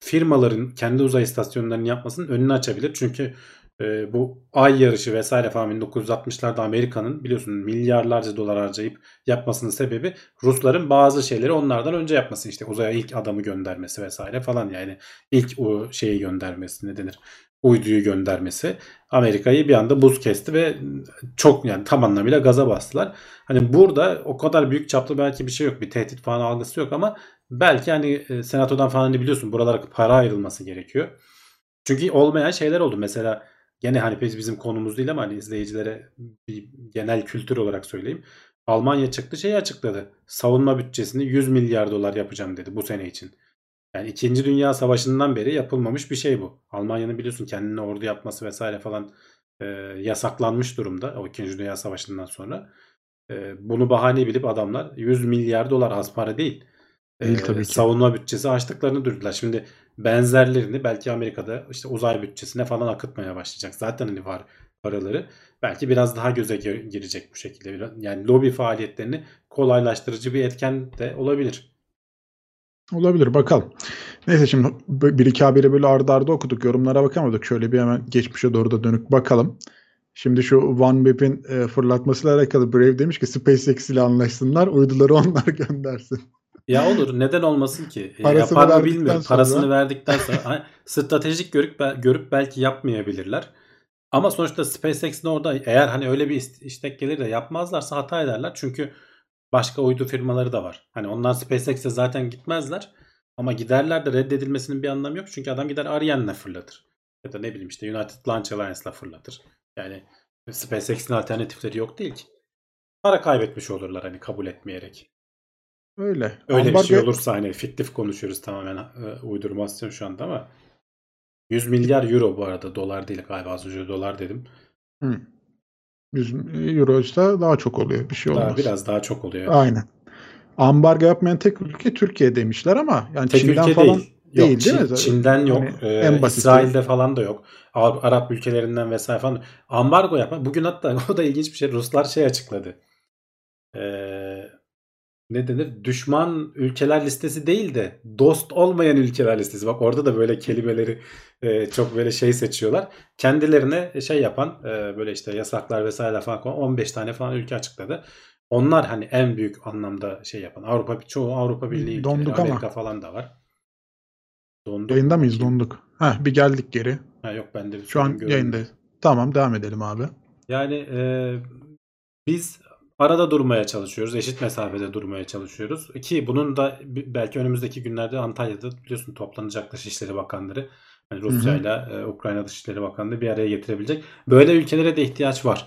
firmaların kendi uzay istasyonlarını yapmasının önünü açabilir. Çünkü e, bu ay yarışı vesaire falan 1960'larda Amerika'nın biliyorsun milyarlarca dolar harcayıp yapmasının sebebi Rusların bazı şeyleri onlardan önce yapması işte uzaya ilk adamı göndermesi vesaire falan yani ilk o şeyi göndermesi ne denir uyduyu göndermesi Amerika'yı bir anda buz kesti ve çok yani tam anlamıyla gaza bastılar. Hani burada o kadar büyük çaplı belki bir şey yok. Bir tehdit falan algısı yok ama belki hani e, senatodan falan hani biliyorsun buralara para ayrılması gerekiyor. Çünkü olmayan şeyler oldu. Mesela gene hani biz- bizim konumuz değil ama hani izleyicilere bir genel kültür olarak söyleyeyim. Almanya çıktı şeyi açıkladı. Savunma bütçesini 100 milyar dolar yapacağım dedi bu sene için. Yani 2. Dünya Savaşı'ndan beri yapılmamış bir şey bu. Almanya'nın biliyorsun kendine ordu yapması vesaire falan e, yasaklanmış durumda o 2. Dünya Savaşı'ndan sonra. E, bunu bahane bilip adamlar 100 milyar dolar az para değil. E, Değil tabii ki. Savunma bütçesi açtıklarını duyurdular. Şimdi benzerlerini belki Amerika'da işte uzay bütçesine falan akıtmaya başlayacak. Zaten hani var paraları. Belki biraz daha göze gir- girecek bu şekilde. Yani lobi faaliyetlerini kolaylaştırıcı bir etken de olabilir. Olabilir bakalım. Neyse şimdi bir iki haberi böyle arda arda okuduk. Yorumlara bakamadık. Şöyle bir hemen geçmişe doğru da dönük bakalım. Şimdi şu OneWeb'in e, fırlatmasıyla alakalı Brave demiş ki SpaceX ile anlaşsınlar. Uyduları onlar göndersin. Ya olur neden olmasın ki? E, Parasını Yapar mı bilmiyorum. sonra- Parasını verdikten sonra hani stratejik görüp görüp belki yapmayabilirler. Ama sonuçta SpaceX'in orada eğer hani öyle bir ist- istek gelir de yapmazlarsa hata ederler. Çünkü başka uydu firmaları da var. Hani onlar SpaceX'e zaten gitmezler. Ama giderler de reddedilmesinin bir anlamı yok. Çünkü adam gider Ariane'le fırlatır. Ya da ne bileyim işte United Launch Alliance'la fırlatır. Yani SpaceX'in alternatifleri yok değil ki. Para kaybetmiş olurlar hani kabul etmeyerek. Öyle. Öyle bir Ambargo- şey olursa hani fiktif konuşuyoruz tamamen e, uydurmasyon şu anda ama 100 milyar euro bu arada dolar değil galiba az önce dolar dedim. Hı. 100 euro ise daha çok oluyor. Bir şey olmaz. Daha, biraz daha çok oluyor. Aynen. Ambargo yapmayan tek ülke Türkiye demişler ama yani Tek Çin'den ülke falan değil. değil, Yok, değil Çin- mi? Çin'den yok. Hani Ee, en basiti. İsrail'de falan da yok. Ar- Arap ülkelerinden vesaire falan. Ambargo yapma. Bugün hatta o da ilginç bir şey. Ruslar şey açıkladı. Ee, ne denir? Düşman ülkeler listesi değil de dost olmayan ülkeler listesi. Bak orada da böyle kelimeleri e, çok böyle şey seçiyorlar. Kendilerine şey yapan e, böyle işte yasaklar vesaire falan koyan 15 tane falan ülke açıkladı. Onlar hani en büyük anlamda şey yapan. Avrupa çoğu Avrupa Birliği ülkeleri, Donduk ama. Amerika falan da var. Donduk. Yayında mıyız? Donduk. Heh, bir geldik geri. Ha, yok bende bir Şu an yayındayız. Tamam devam edelim abi. Yani e, biz arada durmaya çalışıyoruz. Eşit mesafede durmaya çalışıyoruz. Ki bunun da belki önümüzdeki günlerde Antalya'da biliyorsun toplanacak Dışişleri Bakanları. Yani Rusya ile e, Ukrayna Dışişleri Bakanlığı bir araya getirebilecek. Böyle ülkelere de ihtiyaç var.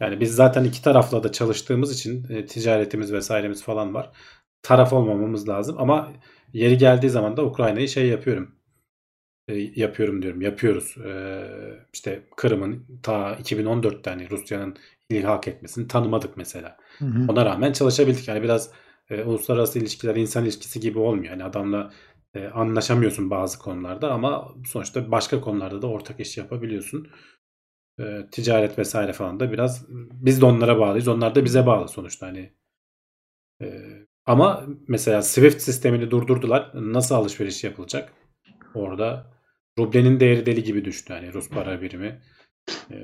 Yani biz zaten iki tarafla da çalıştığımız için e, ticaretimiz vesairemiz falan var. Taraf olmamamız lazım ama yeri geldiği zaman da Ukrayna'yı şey yapıyorum. E, yapıyorum diyorum. Yapıyoruz. E, işte Kırım'ın ta 2014'te hani Rusya'nın ilhak etmesini tanımadık mesela. Hı hı. Ona rağmen çalışabildik. Yani biraz e, uluslararası ilişkiler insan ilişkisi gibi olmuyor. Yani adamla e, anlaşamıyorsun bazı konularda ama sonuçta başka konularda da ortak iş yapabiliyorsun. E, ticaret vesaire falan da biraz biz de onlara bağlıyız. Onlar da bize bağlı sonuçta hani. E, ama mesela Swift sistemini durdurdular. Nasıl alışveriş yapılacak? Orada rublenin değeri deli gibi düştü. Yani Rus para birimi. E,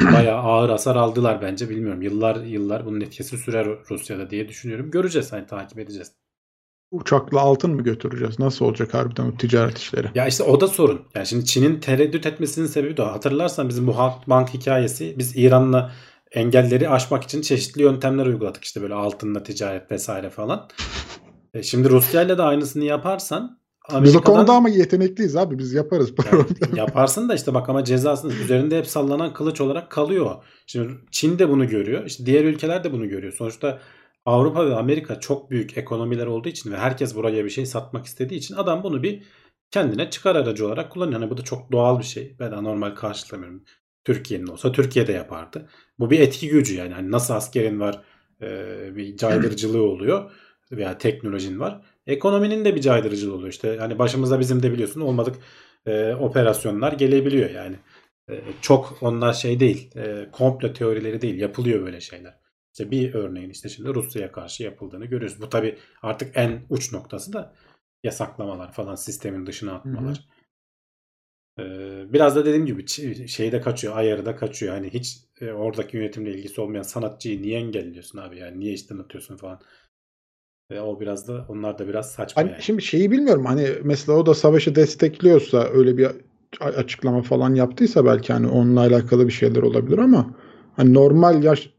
bayağı ağır hasar aldılar bence. Bilmiyorum. Yıllar yıllar bunun etkisi sürer Rusya'da diye düşünüyorum. Göreceğiz. Hani takip edeceğiz. Uçakla altın mı götüreceğiz? Nasıl olacak harbiden o ticaret işleri? Ya işte o da sorun. Yani şimdi Çin'in tereddüt etmesinin sebebi de o. Hatırlarsan bizim bu Halkbank hikayesi biz İran'la engelleri aşmak için çeşitli yöntemler uyguladık. İşte böyle altınla ticaret vesaire falan. E şimdi Rusya'yla da aynısını yaparsan Biz o Amerika'dan konuda ama yetenekliyiz abi. Biz yaparız. yani yaparsın da işte bak ama cezasını üzerinde hep sallanan kılıç olarak kalıyor. Şimdi Çin de bunu görüyor. İşte diğer ülkeler de bunu görüyor. Sonuçta Avrupa ve Amerika çok büyük ekonomiler olduğu için ve herkes buraya bir şey satmak istediği için adam bunu bir kendine çıkar aracı olarak kullanıyor. Yani bu da çok doğal bir şey. Ben anormal karşılamıyorum. Türkiye'nin olsa Türkiye de yapardı. Bu bir etki gücü yani. Hani nasıl askerin var bir caydırıcılığı oluyor veya teknolojin var. Ekonominin de bir caydırıcılığı oluyor. İşte hani başımıza bizim de biliyorsun olmadık e, operasyonlar gelebiliyor yani. E, çok onlar şey değil. E, komplo teorileri değil. Yapılıyor böyle şeyler. İşte bir örneğin işte şimdi Rusya'ya karşı yapıldığını görüyoruz. Bu tabi artık en uç noktası da yasaklamalar falan sistemin dışına atmalar. Ee, biraz da dediğim gibi şeyde kaçıyor, ayarı da kaçıyor. Hani hiç e, oradaki yönetimle ilgisi olmayan sanatçıyı niye engelliyorsun abi yani niye işten atıyorsun falan. Ve o biraz da onlar da biraz saçma Hani yani. şimdi şeyi bilmiyorum hani mesela o da savaşı destekliyorsa öyle bir açıklama falan yaptıysa belki hani onunla alakalı bir şeyler olabilir ama hani normal yaş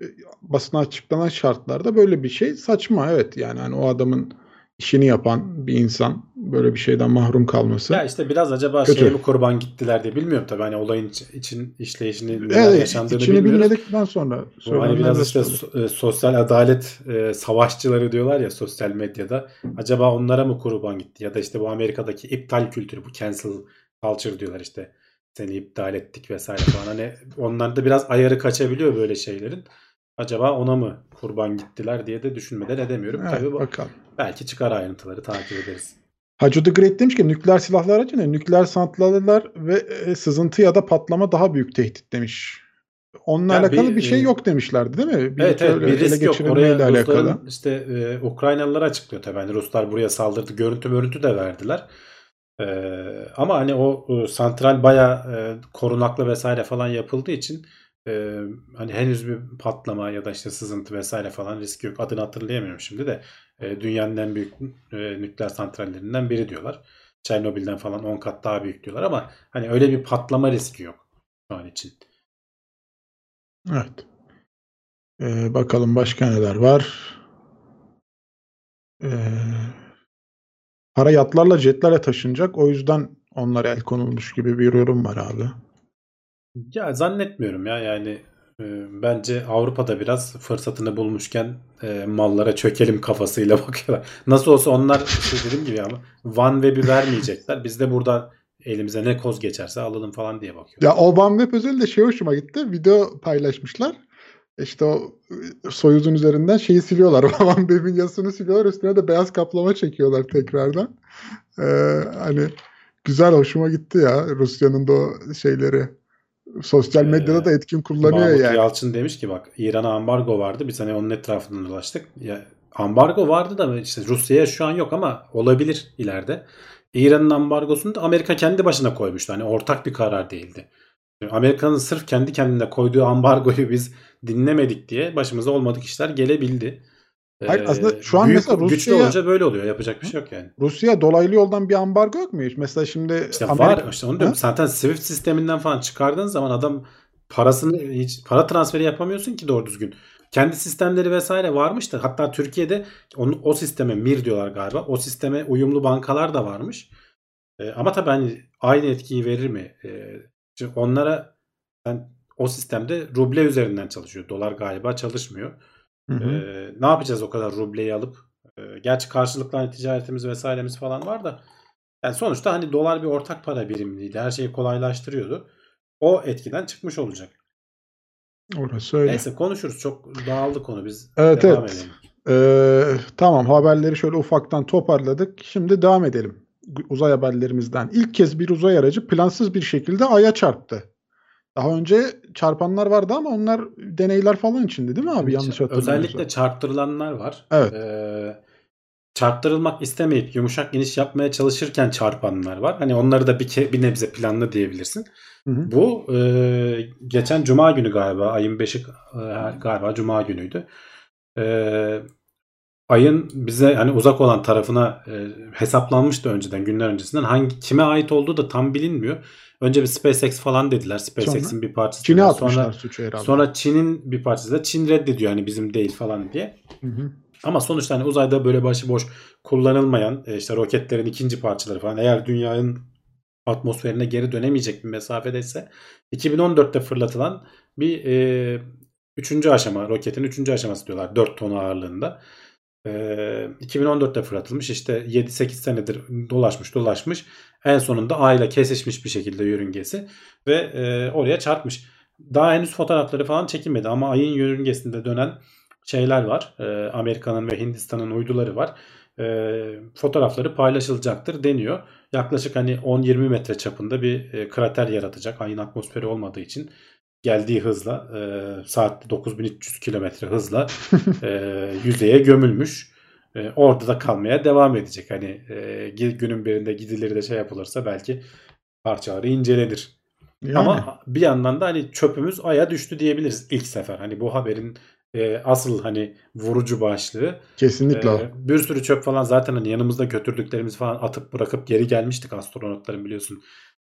basına açıklanan şartlarda böyle bir şey saçma evet yani hani o adamın işini yapan bir insan böyle bir şeyden mahrum kalması. Ya işte biraz acaba Kötü. şeye mi kurban gittiler diye bilmiyorum tabii hani olayın iç- için işleyişini evet, yaşandığını içini bilmiyoruz. bilmedikten sonra Bu hani biraz işte so- e, sosyal adalet e, savaşçıları diyorlar ya sosyal medyada. Acaba onlara mı kurban gitti? Ya da işte bu Amerika'daki iptal kültürü, bu cancel culture diyorlar işte. Seni iptal ettik vesaire falan. Hani onlarda biraz ayarı kaçabiliyor böyle şeylerin. Acaba ona mı kurban gittiler diye de düşünmeden edemiyorum. Evet, Tabii bu, bakalım. belki çıkar ayrıntıları takip ederiz. Hacı the Great demiş ki nükleer silahlar aracı ne? Nükleer santrallar ve e, sızıntı ya da patlama daha büyük tehdit demiş. Onunla Ya alakalı bir, bir, şey e, yok demişlerdi değil mi? Bir evet evet bir risk yok. Oraya alakalı. İşte e, Ukraynalılar açıklıyor tabii. Hani Ruslar buraya saldırdı. Görüntü görüntü de verdiler. E, ama hani o e, santral baya e, korunaklı vesaire falan yapıldığı için e, hani henüz bir patlama ya da işte sızıntı vesaire falan riski yok. Adını hatırlayamıyorum şimdi de e, dünyanın en büyük e, nükleer santrallerinden biri diyorlar. Çernobil'den falan 10 kat daha büyük diyorlar ama hani öyle bir patlama riski yok şu an için. Evet. Ee, bakalım başka neler var. Ee, para yatlarla jetlerle taşınacak. O yüzden onlara el konulmuş gibi bir yorum var abi. Ya zannetmiyorum ya yani bence Avrupa'da biraz fırsatını bulmuşken e, mallara çökelim kafasıyla bakıyorlar. Nasıl olsa onlar işte dediğim gibi ama Van Web'i vermeyecekler. Biz de burada elimize ne koz geçerse alalım falan diye bakıyor. Ya o OneWeb özelinde şey hoşuma gitti. Video paylaşmışlar. işte o ıı, Soyuz'un üzerinden şeyi siliyorlar. Van Beb'in yazısını siliyorlar. Üstüne de beyaz kaplama çekiyorlar tekrardan. Ee, hani güzel hoşuma gitti ya Rusya'nın da o şeyleri. Sosyal Ee, medyada da etkin kullanıyor Mahmut yani. Yalçın demiş ki bak İran'a ambargo vardı. Biz hani onun etrafından dolaştık. Ya, ambargo vardı da işte Rusya'ya şu an yok ama olabilir ileride. İran'ın ambargosunu da Amerika kendi başına koymuştu. Hani ortak bir karar değildi. Amerika'nın sırf kendi kendine koyduğu ambargoyu biz dinlemedik diye başımıza olmadık işler gelebildi. Hayır, Ee, aslında şu an büyük, mesela güçlü Rusya'ya- olunca böyle oluyor. Yapacak bir şey yok yani. Rusya dolaylı yoldan bir ambargo yok mu hiç? Mesela şimdi İşte Amerika- var işte onu diyorum. Zaten Swift sisteminden falan çıkardığın zaman adam parasını hiç para transferi yapamıyorsun ki doğru düzgün. Kendi sistemleri vesaire varmış da hatta Türkiye'de onu, o sisteme MIR diyorlar galiba. O sisteme uyumlu bankalar da varmış. Ee, ama tabii hani aynı etkiyi verir mi? Ee, şimdi onlara ben o sistemde ruble üzerinden çalışıyor. Dolar galiba çalışmıyor. Hı hı. Ee, ne yapacağız o kadar rubleyi alıp? Ee, gerçi karşılıklı hani ticaretimiz vesairemiz falan var da yani sonuçta hani dolar bir ortak para birimiydi. Her şeyi kolaylaştırıyordu. O etkiden çıkmış olacak. Orası öyle. Neyse konuşuruz. Çok dağıldı konu. Biz Evet, devam evet. edelim. Ee, tamam haberleri şöyle ufaktan toparladık. Şimdi devam edelim. Uzay haberlerimizden. İlk kez bir uzay aracı plansız bir şekilde Ay'a çarptı. Daha önce çarpanlar vardı ama onlar deneyler falan içindi değil mi abi? Yanlış hatırlamıyorsam. Özellikle çarptırılanlar var. Evet. Ee, çarptırılmak istemeyip yumuşak iniş yapmaya çalışırken çarpanlar var. Hani onları da bir, ke- bir nebze planlı diyebilirsin. Hı hı. Bu e, geçen Cuma günü galiba ayın 5'i e, galiba Cuma günüydü. E, ayın bize hani uzak olan tarafına e, hesaplanmıştı önceden günler öncesinden. Hangi kime ait olduğu da tam bilinmiyor. Önce bir SpaceX falan dediler. SpaceX'in bir parçası. Çin'e atmışlar Sonra, suçu herhalde. sonra Çin'in bir parçası da Çin reddediyor hani bizim değil falan diye. Hı hı. Ama sonuçta hani uzayda böyle başıboş kullanılmayan e, işte roketlerin ikinci parçaları falan eğer dünyanın atmosferine geri dönemeyecek bir mesafedeyse 2014'te fırlatılan bir e, üçüncü aşama roketin üçüncü aşaması diyorlar 4 ton ağırlığında. E, 2014'te fırlatılmış işte 7-8 senedir dolaşmış dolaşmış en sonunda Ay ile kesişmiş bir şekilde yörüngesi ve e, oraya çarpmış. Daha henüz fotoğrafları falan çekilmedi ama ayın yörüngesinde dönen şeyler var. E, Amerika'nın ve Hindistan'ın uyduları var. E, fotoğrafları paylaşılacaktır deniyor. Yaklaşık hani 10-20 metre çapında bir e, krater yaratacak. Ayın atmosferi olmadığı için geldiği hızla e, saatte 9300 kilometre hızla e, yüzeye gömülmüş. E, orada da kalmaya devam edecek. Hani e, günün birinde gidilir de şey yapılırsa belki parçaları incelenir. Yani, Ama bir yandan da hani çöpümüz aya düştü diyebiliriz ilk sefer. Hani bu haberin e, asıl hani vurucu başlığı. kesinlikle. E, bir sürü çöp falan zaten hani yanımızda götürdüklerimiz falan atıp bırakıp geri gelmiştik astronotların biliyorsun.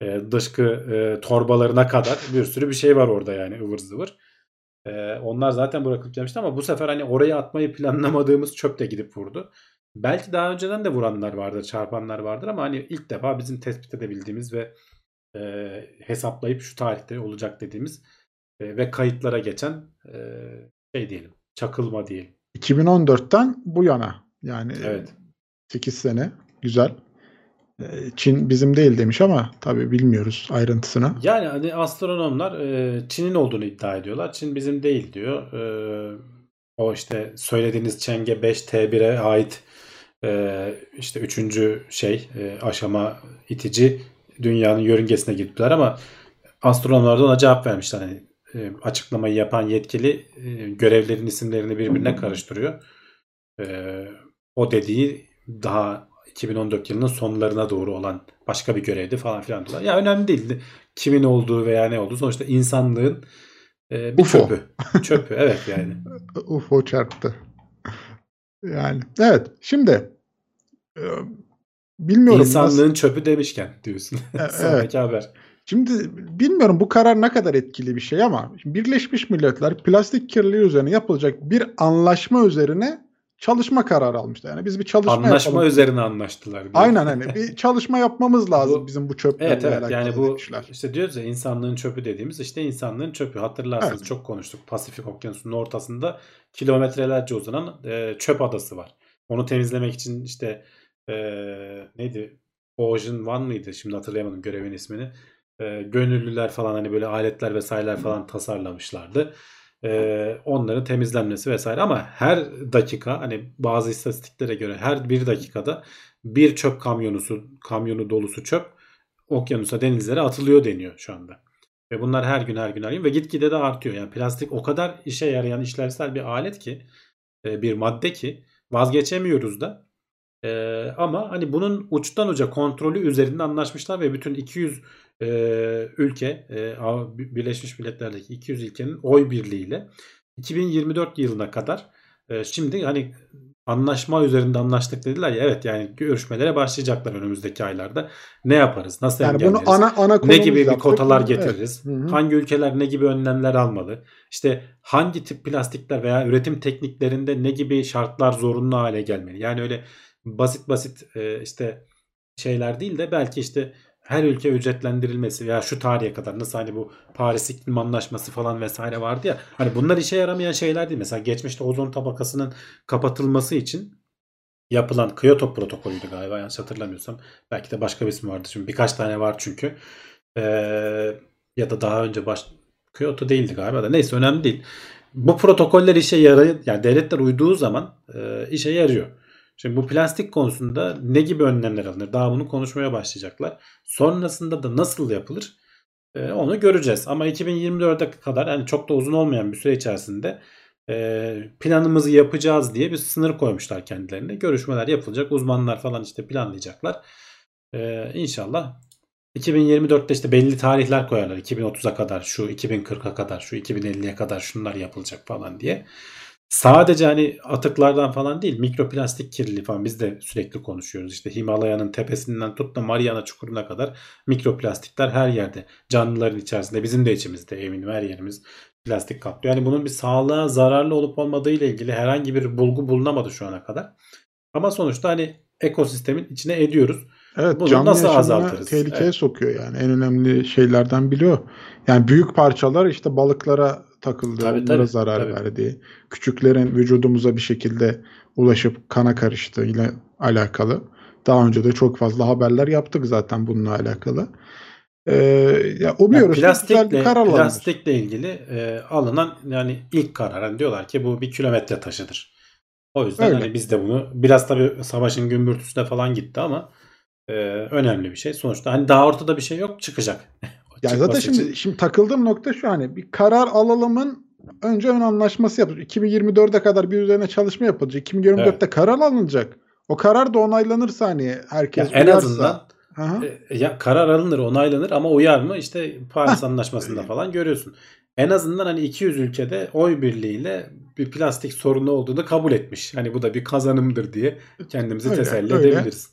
E, dışkı e, torbalarına kadar bir sürü bir şey var orada yani ıvır zıvır. E, onlar zaten bırakıp gelmişti ama bu sefer hani oraya atmayı planlamadığımız çöp de gidip vurdu. Belki daha önceden de vuranlar vardır, çarpanlar vardır ama hani ilk defa bizim tespit edebildiğimiz ve e, hesaplayıp şu tarihte olacak dediğimiz e, ve kayıtlara geçen e, şey diyelim. Çakılma diyelim. 2014'ten bu yana yani Evet. 8 sene güzel. Ee, Çin bizim değil demiş ama tabii bilmiyoruz ayrıntısını. Yani hani astronomlar e, Çin'in olduğunu iddia ediyorlar. Çin bizim değil diyor. E, o işte söylediğiniz Çenge 5T1'e ait e, işte üçüncü şey aşama itici dünyanın yörüngesine gittiler ama astronomlar da ona cevap vermişler. Hani açıklamayı yapan yetkili görevlerin isimlerini birbirine karıştırıyor. O dediği daha 2014 yılının sonlarına doğru olan başka bir görevdi falan filan diyorlar. Ya önemli değil kimin olduğu veya ne olduğu. Sonuçta insanlığın e, bir UFO. çöpü. Çöpü evet yani. UFO çarptı. Yani evet şimdi e, bilmiyorum nasıl- İnsanlığın çöpü demişken diyorsun. evet. Sonraki haber. Şimdi bilmiyorum bu karar ne kadar etkili bir şey ama Birleşmiş Milletler plastik kirliliği üzerine yapılacak bir anlaşma üzerine çalışma kararı almıştı. Yani biz bir çalışma Anlaşma yapalım. üzerine anlaştılar. diyor. Aynen hani bir çalışma yapmamız lazım Bu- bizim bu çöplerle Evet evet alakalı yani bu demişler. işte diyoruz ya insanlığın çöpü dediğimiz işte insanlığın çöpü. Hatırlarsınız Evet. çok konuştuk. Pasifik Okyanusu'nun ortasında kilometrelerce uzanan e, çöp adası var. Onu temizlemek için işte e, neydi? Ocean One mıydı? Şimdi hatırlayamadım görevin ismini. E, gönüllüler falan hani böyle aletler vesaireler falan tasarlamışlardı. E, onların temizlenmesi vesaire ama her dakika hani bazı istatistiklere göre her bir dakikada bir çöp kamyonusu kamyonu dolusu çöp okyanusa denizlere atılıyor deniyor şu anda. Ve bunlar her gün her gün her gün ve gitgide de artıyor. Yani plastik o kadar işe yarayan işlevsel bir alet ki e, bir madde ki vazgeçemiyoruz da. E, ama hani bunun uçtan uca kontrolü üzerinde anlaşmışlar ve bütün 200 e, ülke e, Birleşmiş Milletler'deki 200 ülkenin oy birliğiyle 2024 yılına kadar e, şimdi hani anlaşma üzerinde anlaştık dediler ya evet yani görüşmelere başlayacaklar önümüzdeki aylarda. Ne yaparız? Nasıl Yani engelleriz? bunu ana ana ne gibi bir kotalar Evet. getiririz? Hı hı. Hangi ülkeler ne gibi önlemler almalı? İşte hangi tip plastikler veya üretim tekniklerinde ne gibi şartlar zorunlu hale gelmeli? Yani öyle basit basit e, işte şeyler değil de belki işte her ülke ücretlendirilmesi veya şu tarihe kadar nasıl hani bu Paris İklim Anlaşması falan vesaire vardı ya hani bunlar işe yaramayan şeyler değil. Mesela geçmişte ozon tabakasının kapatılması için yapılan Kyoto protokolüydü galiba yanlış hatırlamıyorsam. Belki de başka bir ismi vardı. Şimdi birkaç tane var çünkü. Ee, ya da daha önce baş Kyoto değildi galiba da neyse önemli değil. Bu protokoller işe yarıyor. Yani devletler uyduğu zaman e, işe yarıyor. Şimdi bu plastik konusunda ne gibi önlemler alınır? Daha bunu konuşmaya başlayacaklar. Sonrasında da nasıl yapılır? E, onu göreceğiz. Ama 2024'e kadar yani çok da uzun olmayan bir süre içerisinde e, planımızı yapacağız diye bir sınır koymuşlar kendilerine. Görüşmeler yapılacak. Uzmanlar falan işte planlayacaklar. E, inşallah 2024'te işte belli tarihler koyarlar. 2030'a kadar şu, 2040'a kadar şu, 2050'ye kadar şunlar yapılacak falan diye. Sadece hani atıklardan falan değil mikroplastik kirliliği falan biz de sürekli konuşuyoruz. İşte Himalaya'nın tepesinden tut da Mariana Çukuru'na kadar mikroplastikler her yerde. Canlıların içerisinde bizim de içimizde eminim her yerimiz plastik kaplıyor. Yani bunun bir sağlığa zararlı olup olmadığı ile ilgili herhangi bir bulgu bulunamadı şu ana kadar. Ama sonuçta hani ekosistemin içine ediyoruz. Evet Bunu canlı nasıl azaltırız? tehlikeye Evet. sokuyor yani. En önemli şeylerden biri o. Yani büyük parçalar işte balıklara takıldı, Tabii, onlara tabii, zarar tabii. verdi. Küçüklerin vücudumuza bir şekilde ulaşıp kana karıştığıyla alakalı. Daha önce de çok fazla haberler yaptık zaten bununla alakalı. Ee, ya umuyoruz ki güzel bir plastikle, karar alınır. plastikle ilgili e, alınan yani ilk karar hani diyorlar ki bu bir kilometre taşıdır. O yüzden Öyle. hani biz de bunu biraz tabii savaşın gümbürtüsüne falan gitti ama e, önemli bir şey. Sonuçta hani daha ortada bir şey yok çıkacak. Ya Çıkması zaten şimdi için. şimdi takıldığım nokta şu hani bir karar alalımın önce ön anlaşması yapılacak. 2024'e kadar bir üzerine çalışma yapılacak. 2024'te Evet. karar alınacak. O karar da onaylanırsa hani herkes en uyarsa. azından Aha. E, ya karar alınır, onaylanır ama uyar mı? İşte Paris. Anlaşması'nda falan görüyorsun. En azından hani 200 ülkede oy birliğiyle bir plastik sorunu olduğunu kabul etmiş. Hani bu da bir kazanımdır diye kendimizi Öyle, teselli öyle. edebiliriz.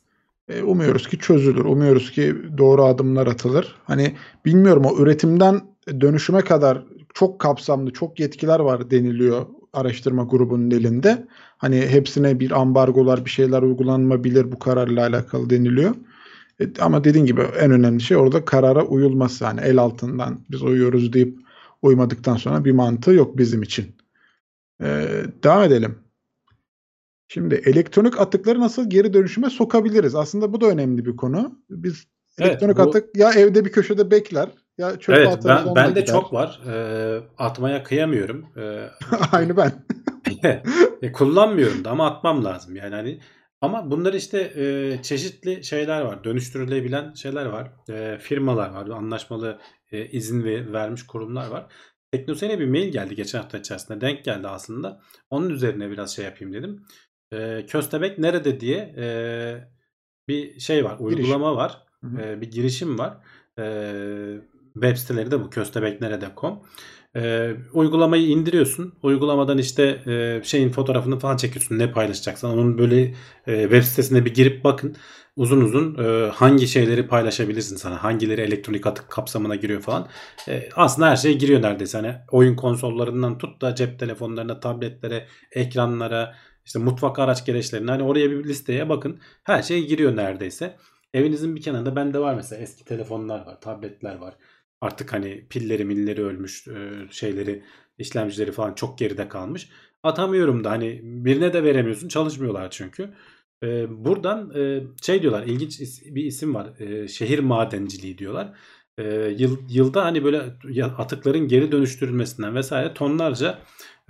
E, umuyoruz ki çözülür. Umuyoruz ki doğru adımlar atılır. Hani bilmiyorum o üretimden dönüşüme kadar çok kapsamlı, çok yetkiler var deniliyor araştırma grubunun elinde. Hani hepsine bir ambargolar, bir şeyler uygulanabilir bu kararla alakalı deniliyor. E, ama dediğin gibi en önemli şey orada karara uyulması. Hani el altından biz uyuyoruz deyip uymadıktan sonra bir mantığı yok bizim için. E, devam edelim. Şimdi elektronik atıkları nasıl geri dönüşüme sokabiliriz? Aslında bu da önemli bir konu. Biz Evet, elektronik bu- atık ya evde bir köşede bekler ya çöpe Evet atarız ben, ben de gider. çok var. Ee, atmaya kıyamıyorum. Ee, Aynı ben. e, kullanmıyorum da ama atmam lazım yani hani ama bunlar işte e, çeşitli şeyler var dönüştürülebilen şeyler var E, firmalar var anlaşmalı e, izin ve, vermiş kurumlar var Teknosen'e bir mail geldi geçen hafta içerisinde denk geldi aslında onun üzerine biraz şey yapayım dedim E, Köstebek nerede diye e, bir şey var uygulama var Hı hı. e, bir girişim var e, web siteleri de bu köstebeknerede.com e, uygulamayı indiriyorsun. Uygulamadan işte e, şeyin fotoğrafını falan çekiyorsun. Ne paylaşacaksan. Onun böyle e, web sitesine bir girip bakın. Uzun uzun e, hangi şeyleri paylaşabilirsin sana. Hangileri elektronik atık kapsamına giriyor falan. E, aslında her şey giriyor neredeyse. Hani oyun konsollarından tut da cep telefonlarına, tabletlere, ekranlara, işte mutfak araç gereçlerine. Hani oraya bir listeye bakın. Her şey giriyor neredeyse. Evinizin bir kenarında bende var mesela eski telefonlar var, tabletler var. Artık hani pilleri milleri ölmüş e, şeyleri işlemcileri falan çok geride kalmış. Atamıyorum da hani birine de veremiyorsun çalışmıyorlar çünkü. E, buradan e, şey diyorlar ilginç bir isim var şehir madenciliği diyorlar. E, yıl, yılda hani böyle atıkların geri dönüştürülmesinden vesaire tonlarca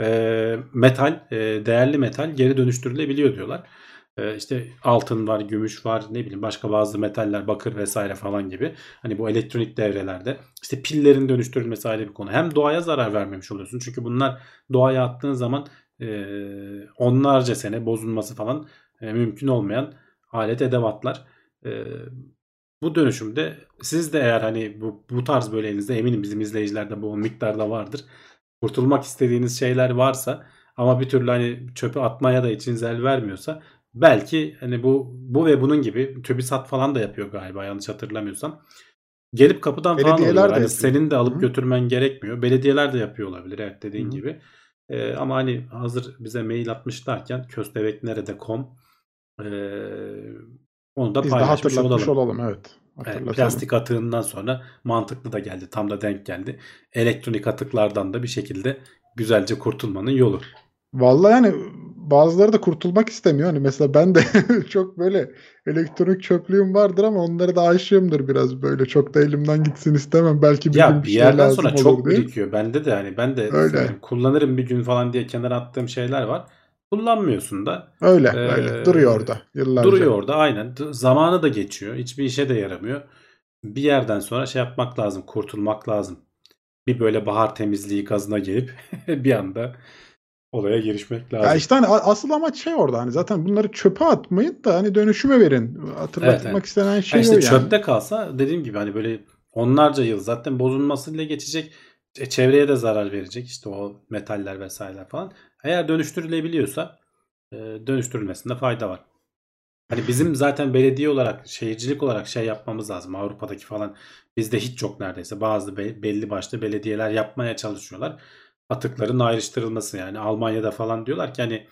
e, metal, e, değerli metal geri dönüştürülebiliyor diyorlar. E, işte altın var, gümüş var, ne bileyim başka bazı metaller, bakır vesaire falan gibi. Hani bu elektronik devrelerde işte pillerin dönüştürülmesi ayrı bir konu. Hem doğaya zarar vermemiş oluyorsun. Çünkü bunlar doğaya attığın zaman e, onlarca sene bozulması falan e, mümkün olmayan alet edevatlar. E, bu dönüşümde siz de eğer hani bu, bu tarz böyle elinizde eminim bizim izleyicilerde bu miktarda vardır. Kurtulmak istediğiniz şeyler varsa ama bir türlü hani çöpe atmaya da içiniz el vermiyorsa belki hani bu bu ve bunun gibi TÜBİSAT falan da yapıyor galiba yanlış hatırlamıyorsam. Gelip kapıdan falan de Hani senin de alıp Hı. götürmen gerekmiyor. Belediyeler de yapıyor olabilir evet dediğin Hı. gibi. Ee, ama hani hazır bize mail atmışlarken köstebeknerede.com ee, onu da Biz de hatırlatmış olalım. olalım. Evet. Evet, plastik atığından sonra mantıklı da geldi. Tam da denk geldi. Elektronik atıklardan da bir şekilde güzelce kurtulmanın yolu. Vallahi yani bazıları da kurtulmak istemiyor. Hani mesela ben de çok böyle elektronik çöplüğüm vardır ama onları da aşığımdır biraz böyle. Çok da elimden gitsin istemem. Belki bir gün Ya bir bir şey yerden sonra çok diye. birikiyor. Bende de hani ben de Öyle. kullanırım bir gün falan diye kenara attığım şeyler var. Kullanmıyorsun da. Öyle Ee, öyle. Duruyor orada yıllarca. Duruyor orada aynen. Zamanı da geçiyor. Hiçbir işe de yaramıyor. Bir yerden sonra şey yapmak lazım. Kurtulmak lazım. Bir böyle bahar temizliği gazına gelip bir anda olaya girişmek lazım. Ya işte hani asıl amaç şey orada hani zaten bunları çöpe atmayın da hani dönüşüme verin. Hatırlatmak Evet, evet. istenen şey Ha işte o yani. çöpte kalsa dediğim gibi hani böyle onlarca yıl zaten bozulmasıyla geçecek. E, Çevreye de zarar verecek işte o metaller vesaireler falan. Eğer dönüştürülebiliyorsa e, dönüştürülmesinde fayda var. Hani bizim zaten belediye olarak, şehircilik olarak şey yapmamız lazım. Avrupa'daki falan bizde hiç yok neredeyse. Bazı be- belli başlı belediyeler yapmaya çalışıyorlar. Atıkların ayrıştırılması yani. Almanya'da falan diyorlar ki hani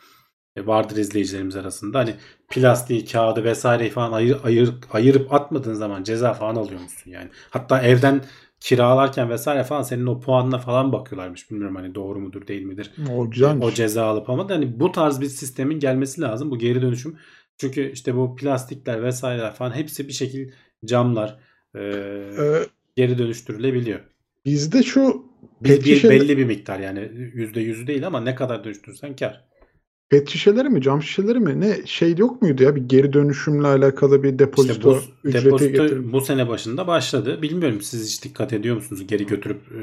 e, vardır izleyicilerimiz arasında. Hani plastiği, kağıdı vesaireyi falan ayır, ayır, ayırıp atmadığın zaman ceza falan alıyormuşsun yani. Hatta evden kiralarken vesaire falan senin o puanına falan bakıyorlarmış. Bilmiyorum hani doğru mudur değil midir. O güzelmiş. O ceza alıp ama hani bu tarz bir sistemin gelmesi lazım. Bu geri dönüşüm. Çünkü işte bu plastikler vesaireler falan hepsi bir şekil camlar e, Ee, geri dönüştürülebiliyor. bizde şu Biz bir şişeler- belli bir miktar yani yüzde yüzü değil ama ne kadar dönüştürürsen kar. Pet şişeleri mi cam şişeleri mi ne şey yok muydu ya bir geri dönüşümle alakalı bir İşte depozito bu ücreti depozito bu sene başında başladı. Bilmiyorum siz hiç dikkat ediyor musunuz? Geri götürüp e,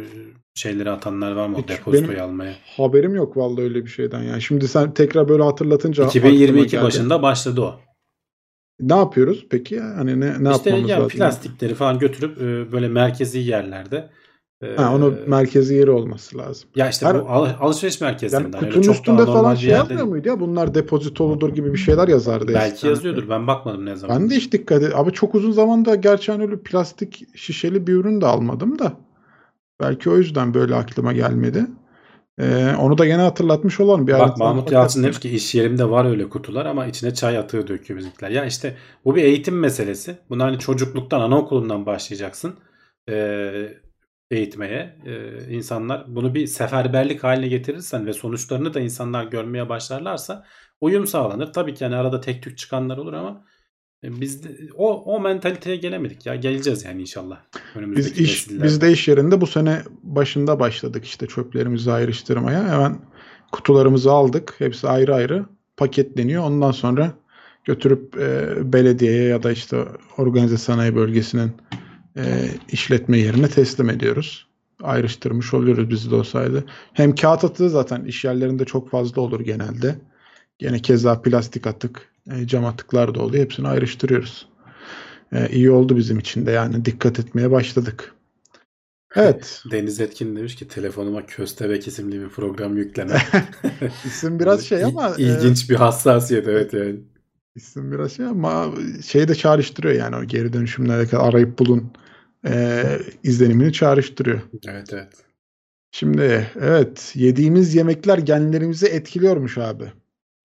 şeyleri atanlar var mı o Hiç depozitoyu benim- almaya? Haberim yok vallahi öyle bir şeyden yani. Şimdi sen tekrar böyle hatırlatınca aklıma 2022 geldi. başında başladı o. Ne yapıyoruz peki? Hani ne ne İşte yapmamız ya lazım? plastikleri falan götürüp e, böyle merkezi yerlerde Ha, onu merkezi yeri olması lazım. ya işte Her- bu al- alışveriş Yani merkezlerinden öyle kutunun çok üstünde falan şey yerde yazmıyor muydu ya? Bunlar depozitoludur gibi bir şeyler yazardı. Belki eskiden. yazıyordur. Ben bakmadım ne zaman. Ben de hiç dikkat et. Abi çok uzun zamanda gerçi hani öyle plastik şişeli bir ürün de almadım da. Belki o yüzden böyle aklıma gelmedi. Ee, onu da gene hatırlatmış olalım. Bir Bak Mahmut. Yalçın demiş ki iş yerimde var öyle kutular ama içine çay atığı döküyor bizimkiler. Ya işte bu bir eğitim meselesi. Bunu hani çocukluktan anaokulundan başlayacaksın ee, eğitmeye. Ee, insanlar bunu bir seferberlik haline getirirsen ve sonuçlarını da insanlar görmeye başlarlarsa uyum sağlanır. Tabii ki yani arada tek tük çıkanlar olur ama e, biz de, o o mentaliteye gelemedik ya. Geleceğiz yani inşallah. Önümüzdeki Biz iş biz de iş yerinde bu sene başında başladık işte çöplerimizi ayrıştırmaya. Hemen kutularımızı aldık. Hepsi ayrı ayrı paketleniyor. Ondan sonra götürüp e, belediyeye ya da işte organize sanayi bölgesinin e, işletme yerine teslim ediyoruz. Ayrıştırmış oluyoruz biz de olsaydı. Hem kağıt atığı zaten iş yerlerinde çok fazla olur genelde. Gene keza plastik atık, e, cam atıklar da oluyor. Hepsini ayrıştırıyoruz. E, iyi oldu bizim için de yani dikkat etmeye başladık. Evet. Deniz Etkin demiş ki telefonuma Köstebek isimli bir program yükleme. İsim biraz şey ama İl- ilginç bir hassasiyet evet yani. e, isim biraz şey ama şeyi de çağrıştırıyor yani o geri dönüşümle alakalı arayıp bulun e, izlenimini çağrıştırıyor. Evet evet. Şimdi evet yediğimiz yemekler genlerimizi etkiliyormuş abi.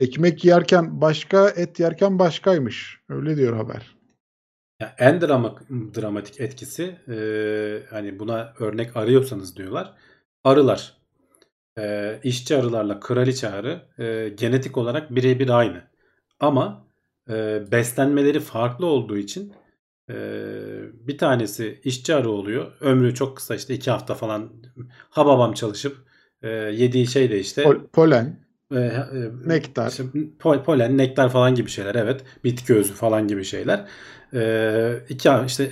Ekmek yerken başka, et yerken başkaymış. Öyle diyor haber. Ya en drama, dramatik etkisi e, hani buna örnek arıyorsanız diyorlar. Arılar. E, işçi arılarla kraliçe arı e, genetik olarak birebir aynı. Ama e, beslenmeleri farklı olduğu için bir tanesi işçi arı oluyor. Ömrü çok kısa işte iki hafta falan hababam çalışıp e, yediği şey de işte Pol- polen, e, e, nektar. işte pol- polen, nektar falan gibi şeyler evet. Bitki özü falan gibi şeyler. E, iki işte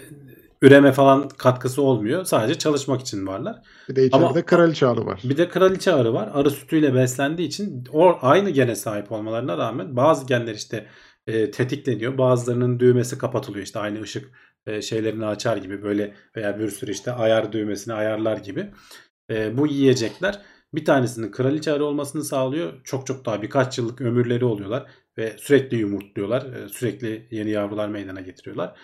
üreme falan katkısı olmuyor. Sadece çalışmak için varlar. Bir de içeride Ama- kraliçe arı var. Bir de kraliçe arı var. Arı sütüyle beslendiği için o aynı gene sahip olmalarına rağmen bazı genler işte e, tetikleniyor. Bazılarının düğmesi kapatılıyor. İşte aynı ışık e, şeylerini açar gibi böyle veya bir sürü işte ayar düğmesini ayarlar gibi. E, bu yiyecekler bir tanesinin kraliçe arı olmasını sağlıyor. Çok çok daha birkaç yıllık ömürleri oluyorlar ve sürekli yumurtluyorlar. E, sürekli yeni yavrular meydana getiriyorlar.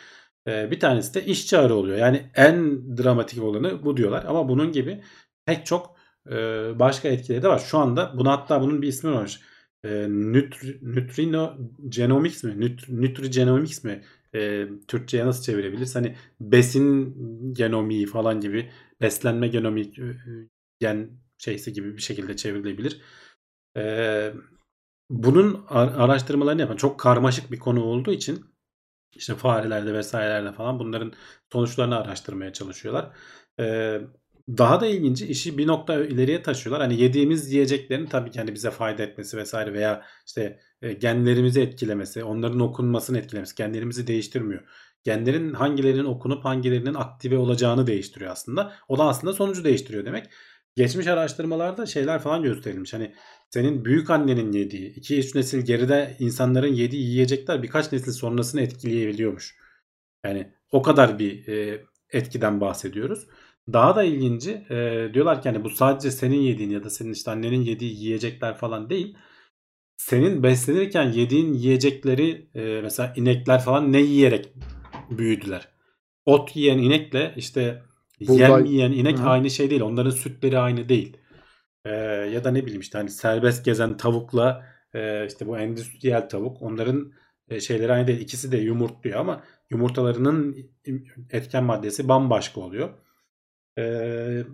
E, bir tanesi de işçi arı oluyor. Yani en dramatik olanı bu diyorlar. Ama bunun gibi pek çok e, başka etkileri de var. Şu anda buna hatta bunun bir ismi varmış. E, nutri, Neutrino Genomics mi? Nut, Nutrigenomics mi? E, Türkçe'ye nasıl çevirebiliriz? Hani besin genomiği falan gibi beslenme genomik e, gen şeysi gibi bir şekilde çevrilebilir. E, bunun ar- araştırmalarını yapan çok karmaşık bir konu olduğu için işte farelerde vesairelerde falan bunların sonuçlarını araştırmaya çalışıyorlar. Ee, daha da ilginci işi bir nokta ileriye taşıyorlar. Hani yediğimiz yiyeceklerin tabii ki hani bize fayda etmesi vesaire veya işte e, genlerimizi etkilemesi, onların okunmasını etkilemesi, genlerimizi değiştirmiyor. Genlerin hangilerinin okunup hangilerinin aktive olacağını değiştiriyor aslında. O da aslında sonucu değiştiriyor demek. Geçmiş araştırmalarda şeyler falan gösterilmiş. Hani senin büyük annenin yediği, 2-3 nesil geride insanların yediği yiyecekler birkaç nesil sonrasını etkileyebiliyormuş. Yani o kadar bir e, etkiden bahsediyoruz. Daha da ilginci e, diyorlar ki hani bu sadece senin yediğin ya da senin işte annenin yediği yiyecekler falan değil. Senin beslenirken yediğin yiyecekleri e, mesela inekler falan ne yiyerek büyüdüler. Ot yiyen inekle işte yem yiyen inek Hı. aynı şey değil. Onların sütleri aynı değil. Ee, ya da ne bileyim işte hani serbest gezen tavukla e, işte bu endüstriyel tavuk onların e, şeyleri aynı değil. İkisi de yumurtluyor ama yumurtalarının etken maddesi bambaşka oluyor. Ee,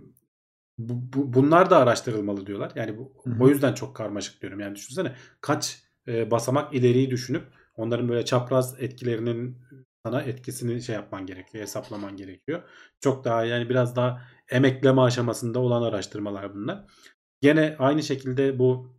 bu, bu- bunlar da araştırılmalı diyorlar. Yani bu, o yüzden çok karmaşık diyorum. Yani düşünsene kaç e, basamak ileriyi düşünüp onların böyle çapraz etkilerinin sana etkisini şey yapman gerekiyor, hesaplaman gerekiyor. Çok daha yani biraz daha emekleme aşamasında olan araştırmalar bunlar. Gene aynı şekilde bu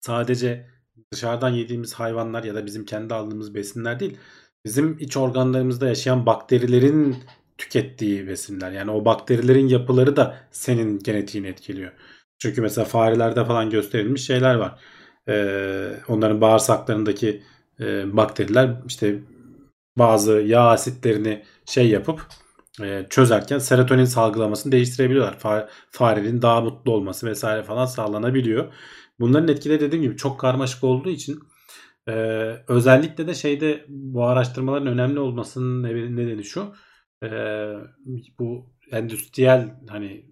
sadece dışarıdan yediğimiz hayvanlar ya da bizim kendi aldığımız besinler değil. Bizim iç organlarımızda yaşayan bakterilerin tükettiği besinler. Yani o bakterilerin yapıları da senin genetiğini etkiliyor. Çünkü mesela farelerde falan gösterilmiş şeyler var. Ee, onların bağırsaklarındaki e, bakteriler işte bazı yağ asitlerini şey yapıp e, çözerken serotonin salgılamasını değiştirebiliyorlar. Fa- farenin daha mutlu olması vesaire falan sağlanabiliyor. Bunların etkileri dediğim gibi çok karmaşık olduğu için e, özellikle de şeyde bu araştırmaların önemli olmasının nedeni şu. E, bu endüstriyel hani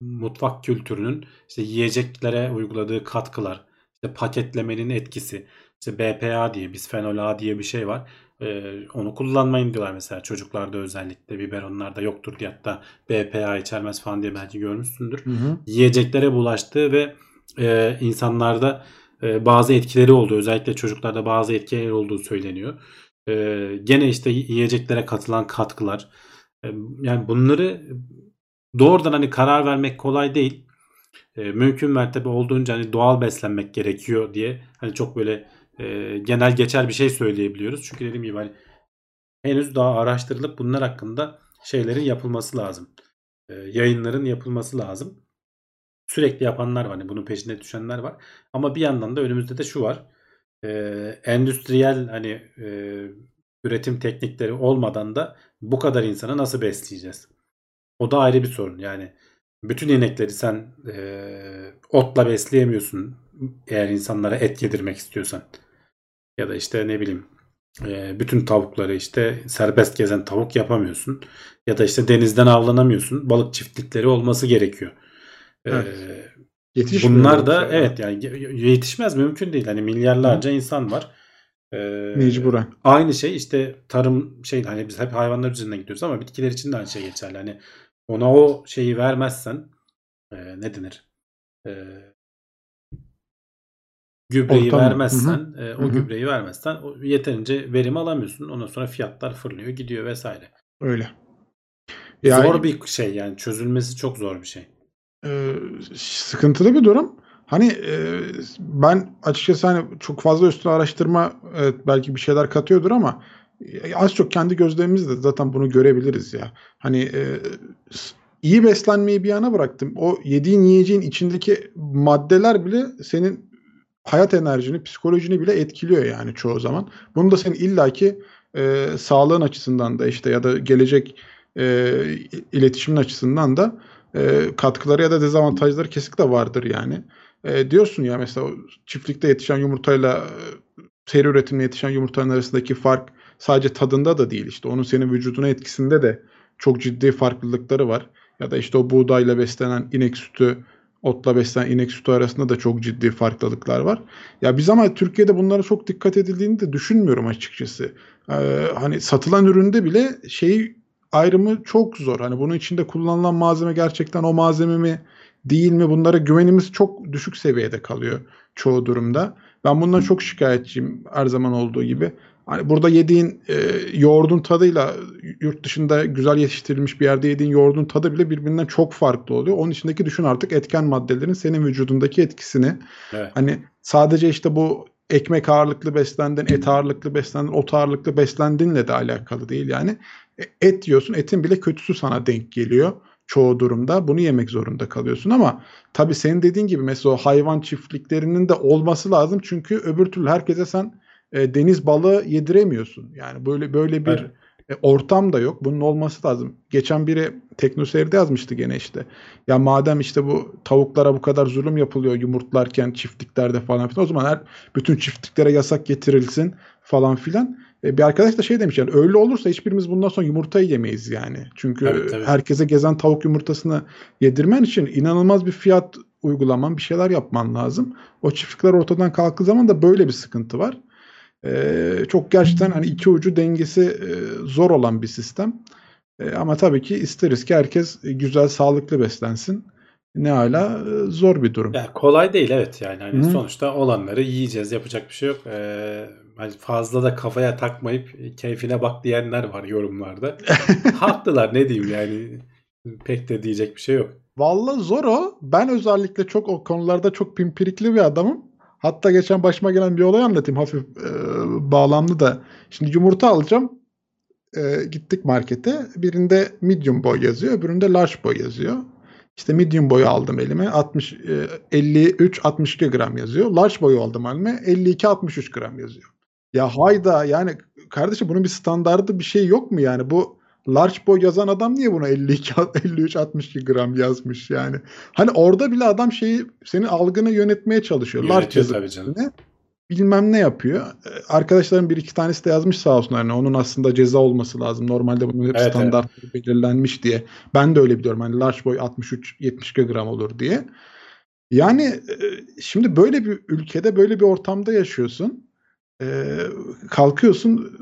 mutfak kültürünün işte yiyeceklere uyguladığı katkılar, işte paketlemenin etkisi, işte BPA diye, bisfenol A diye bir şey var. Ee, onu kullanmayın diyorlar mesela çocuklarda özellikle biberonlarda yoktur diye hatta BPA içermez falan diye belki görmüşsündür. Hı hı. Yiyeceklere bulaştığı ve e, insanlarda e, bazı etkileri olduğu özellikle çocuklarda bazı etkileri olduğu söyleniyor. E, gene işte yiyeceklere katılan katkılar e, yani bunları doğrudan hani karar vermek kolay değil. E, mümkün mertebe olduğunca hani doğal beslenmek gerekiyor diye hani çok böyle e, genel geçer bir şey söyleyebiliyoruz. Çünkü dediğim gibi hani henüz daha araştırılıp bunlar hakkında şeylerin yapılması lazım. E, yayınların yapılması lazım. Sürekli yapanlar var. Hani bunun peşine düşenler var. Ama bir yandan da önümüzde de şu var. E, endüstriyel hani e, üretim teknikleri olmadan da bu kadar insanı nasıl besleyeceğiz? O da ayrı bir sorun. Yani bütün inekleri sen e, otla besleyemiyorsun eğer insanlara et yedirmek istiyorsan. Ya da işte ne bileyim e, bütün tavukları işte serbest gezen tavuk yapamıyorsun. Ya da işte denizden avlanamıyorsun. Balık çiftlikleri olması gerekiyor. E, Evet. Yetişmiyor bunlar da yoksa. evet yani ye- yetişmez mümkün değil. Hani milyarlarca insan var. E, Mecburen. Aynı şey işte tarım şey hani biz hep hayvanlar üzerinden gidiyoruz ama bitkiler için de aynı şey geçerli. Hani ona o şeyi vermezsen e, ne denir? E, gübreyi Ortamı. vermezsen, e, o Hı hı. gübreyi vermezsen o yeterince verim alamıyorsun. Ondan sonra fiyatlar fırlıyor, gidiyor vesaire. Öyle. zor bir şey yani çözülmesi çok zor bir şey. E, sıkıntılı bir durum. Hani e, ben açıkçası hani çok fazla üstüne araştırma evet, belki bir şeyler katıyordur ama e, az çok kendi gözlemimizle zaten bunu görebiliriz ya. Hani e, iyi beslenmeyi bir yana bıraktım. O yediğin yiyeceğin içindeki maddeler bile senin hayat enerjini, psikolojini bile etkiliyor yani çoğu zaman. Bunu da senin illaki e, sağlığın açısından da işte ya da gelecek e, iletişimin açısından da e, katkıları ya da dezavantajları kesinlikle vardır yani. E, diyorsun ya mesela çiftlikte yetişen yumurtayla e, seri üretimle yetişen yumurtanın arasındaki fark sadece tadında da değil işte onun senin vücuduna etkisinde de çok ciddi farklılıkları var. Ya da işte o buğdayla beslenen inek sütü, otla beslenen inek sütü arasında da çok ciddi farklılıklar var. Ya biz ama Türkiye'de bunlara çok dikkat edildiğini de düşünmüyorum açıkçası. Ee, hani satılan üründe bile şeyi ayrımı çok zor. Hani bunun içinde kullanılan malzeme gerçekten o malzeme mi değil mi? Bunlara güvenimiz çok düşük seviyede kalıyor çoğu durumda. Ben bundan çok şikayetçiyim her zaman olduğu gibi. Hani burada yediğin e, yoğurdun tadıyla yurt dışında güzel yetiştirilmiş bir yerde yediğin yoğurdun tadı bile birbirinden çok farklı oluyor. Onun içindeki düşün artık etken maddelerin senin vücudundaki etkisini. Evet. Hani sadece işte bu ekmek ağırlıklı beslendin, et ağırlıklı beslendin, ot ağırlıklı beslendinle de alakalı değil yani. Et yiyorsun, etin bile kötüsü sana denk geliyor çoğu durumda. Bunu yemek zorunda kalıyorsun ama tabii senin dediğin gibi mesela o hayvan çiftliklerinin de olması lazım. Çünkü öbür türlü herkese sen e, deniz balığı yediremiyorsun. Yani böyle böyle bir Evet. e, ortam da yok. Bunun olması lazım. Geçen biri Teknoseyir'de yazmıştı gene işte. Ya madem işte bu tavuklara bu kadar zulüm yapılıyor yumurtlarken çiftliklerde falan filan o zaman her bütün çiftliklere yasak getirilsin falan filan. E, bir arkadaş da şey demiş yani öyle olursa hiçbirimiz bundan sonra yumurtayı yemeyiz yani. Çünkü Tabii, tabii. herkese gezen tavuk yumurtasını yedirmen için inanılmaz bir fiyat uygulaman, bir şeyler yapman lazım. O çiftlikler ortadan kalktığı zaman da böyle bir sıkıntı var. Ee, çok gerçekten hani iki ucu dengesi e, zor olan bir sistem. E, ama tabii ki isteriz ki herkes güzel, sağlıklı beslensin. Ne hala e, zor bir durum. Yani kolay değil evet yani hani Hı. sonuçta olanları yiyeceğiz yapacak bir şey yok. Ee, fazla da kafaya takmayıp keyfine bak diyenler var yorumlarda. Haklılar ne diyeyim yani pek de diyecek bir şey yok. Vallahi zor o. Ben özellikle çok o konularda çok pimpirikli bir adamım. Hatta geçen başıma gelen bir olay anlatayım hafif e, bağlamlı da. Şimdi yumurta alacağım. E, gittik markete. Birinde medium boy yazıyor, öbüründe large boy yazıyor. İşte medium boyu aldım elime. 60 e, 53 62 gram yazıyor. Large boyu aldım elime. 52 63 gram yazıyor. Ya hayda yani kardeşim bunun bir standardı bir şey yok mu yani? Bu large boy yazan adam niye buna 52 53 62 gram yazmış yani? Hani orada bile adam şeyi senin algını yönetmeye çalışıyor. Large yazıp tabii canım. üstüne bilmem ne yapıyor. Ee, Arkadaşlarım bir iki tanesi de yazmış sağ olsunlar. Yani onun aslında ceza olması lazım. Normalde bunun hep Evet, standartları belirlenmiş diye. Ben de öyle biliyorum. Hani large boy 63-72 gram olur diye. Yani e, şimdi böyle bir ülkede böyle bir ortamda yaşıyorsun. Ee, kalkıyorsun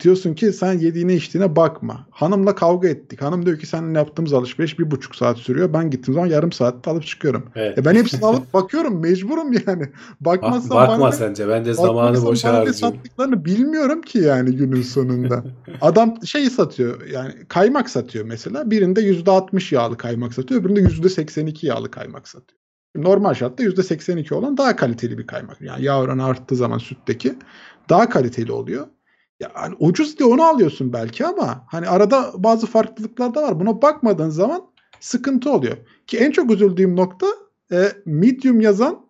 diyorsun ki sen yediğine içtiğine bakma. Hanımla kavga ettik. Hanım diyor ki seninle yaptığımız alışveriş bir buçuk saat sürüyor. Ben gittiğim zaman yarım saatte alıp çıkıyorum. Evet. E ben hepsini alıp bakıyorum. Mecburum yani. Bak, Bakmazsam bakma bana- sence bence zamanı Bakmazsam boşa harcıyorsun. sattıklarını bilmiyorum ki yani günün sonunda. Adam şeyi satıyor yani kaymak satıyor mesela. Birinde %60 yağlı kaymak satıyor. Öbüründe %82 yağlı kaymak satıyor. Normal şartta %82 olan daha kaliteli bir kaymak. Yani yağ oranı arttığı zaman sütteki daha kaliteli oluyor. Yani ucuz diye onu alıyorsun belki ama hani arada bazı farklılıklar da var. Buna bakmadığın zaman sıkıntı oluyor. Ki en çok üzüldüğüm nokta e, medium yazan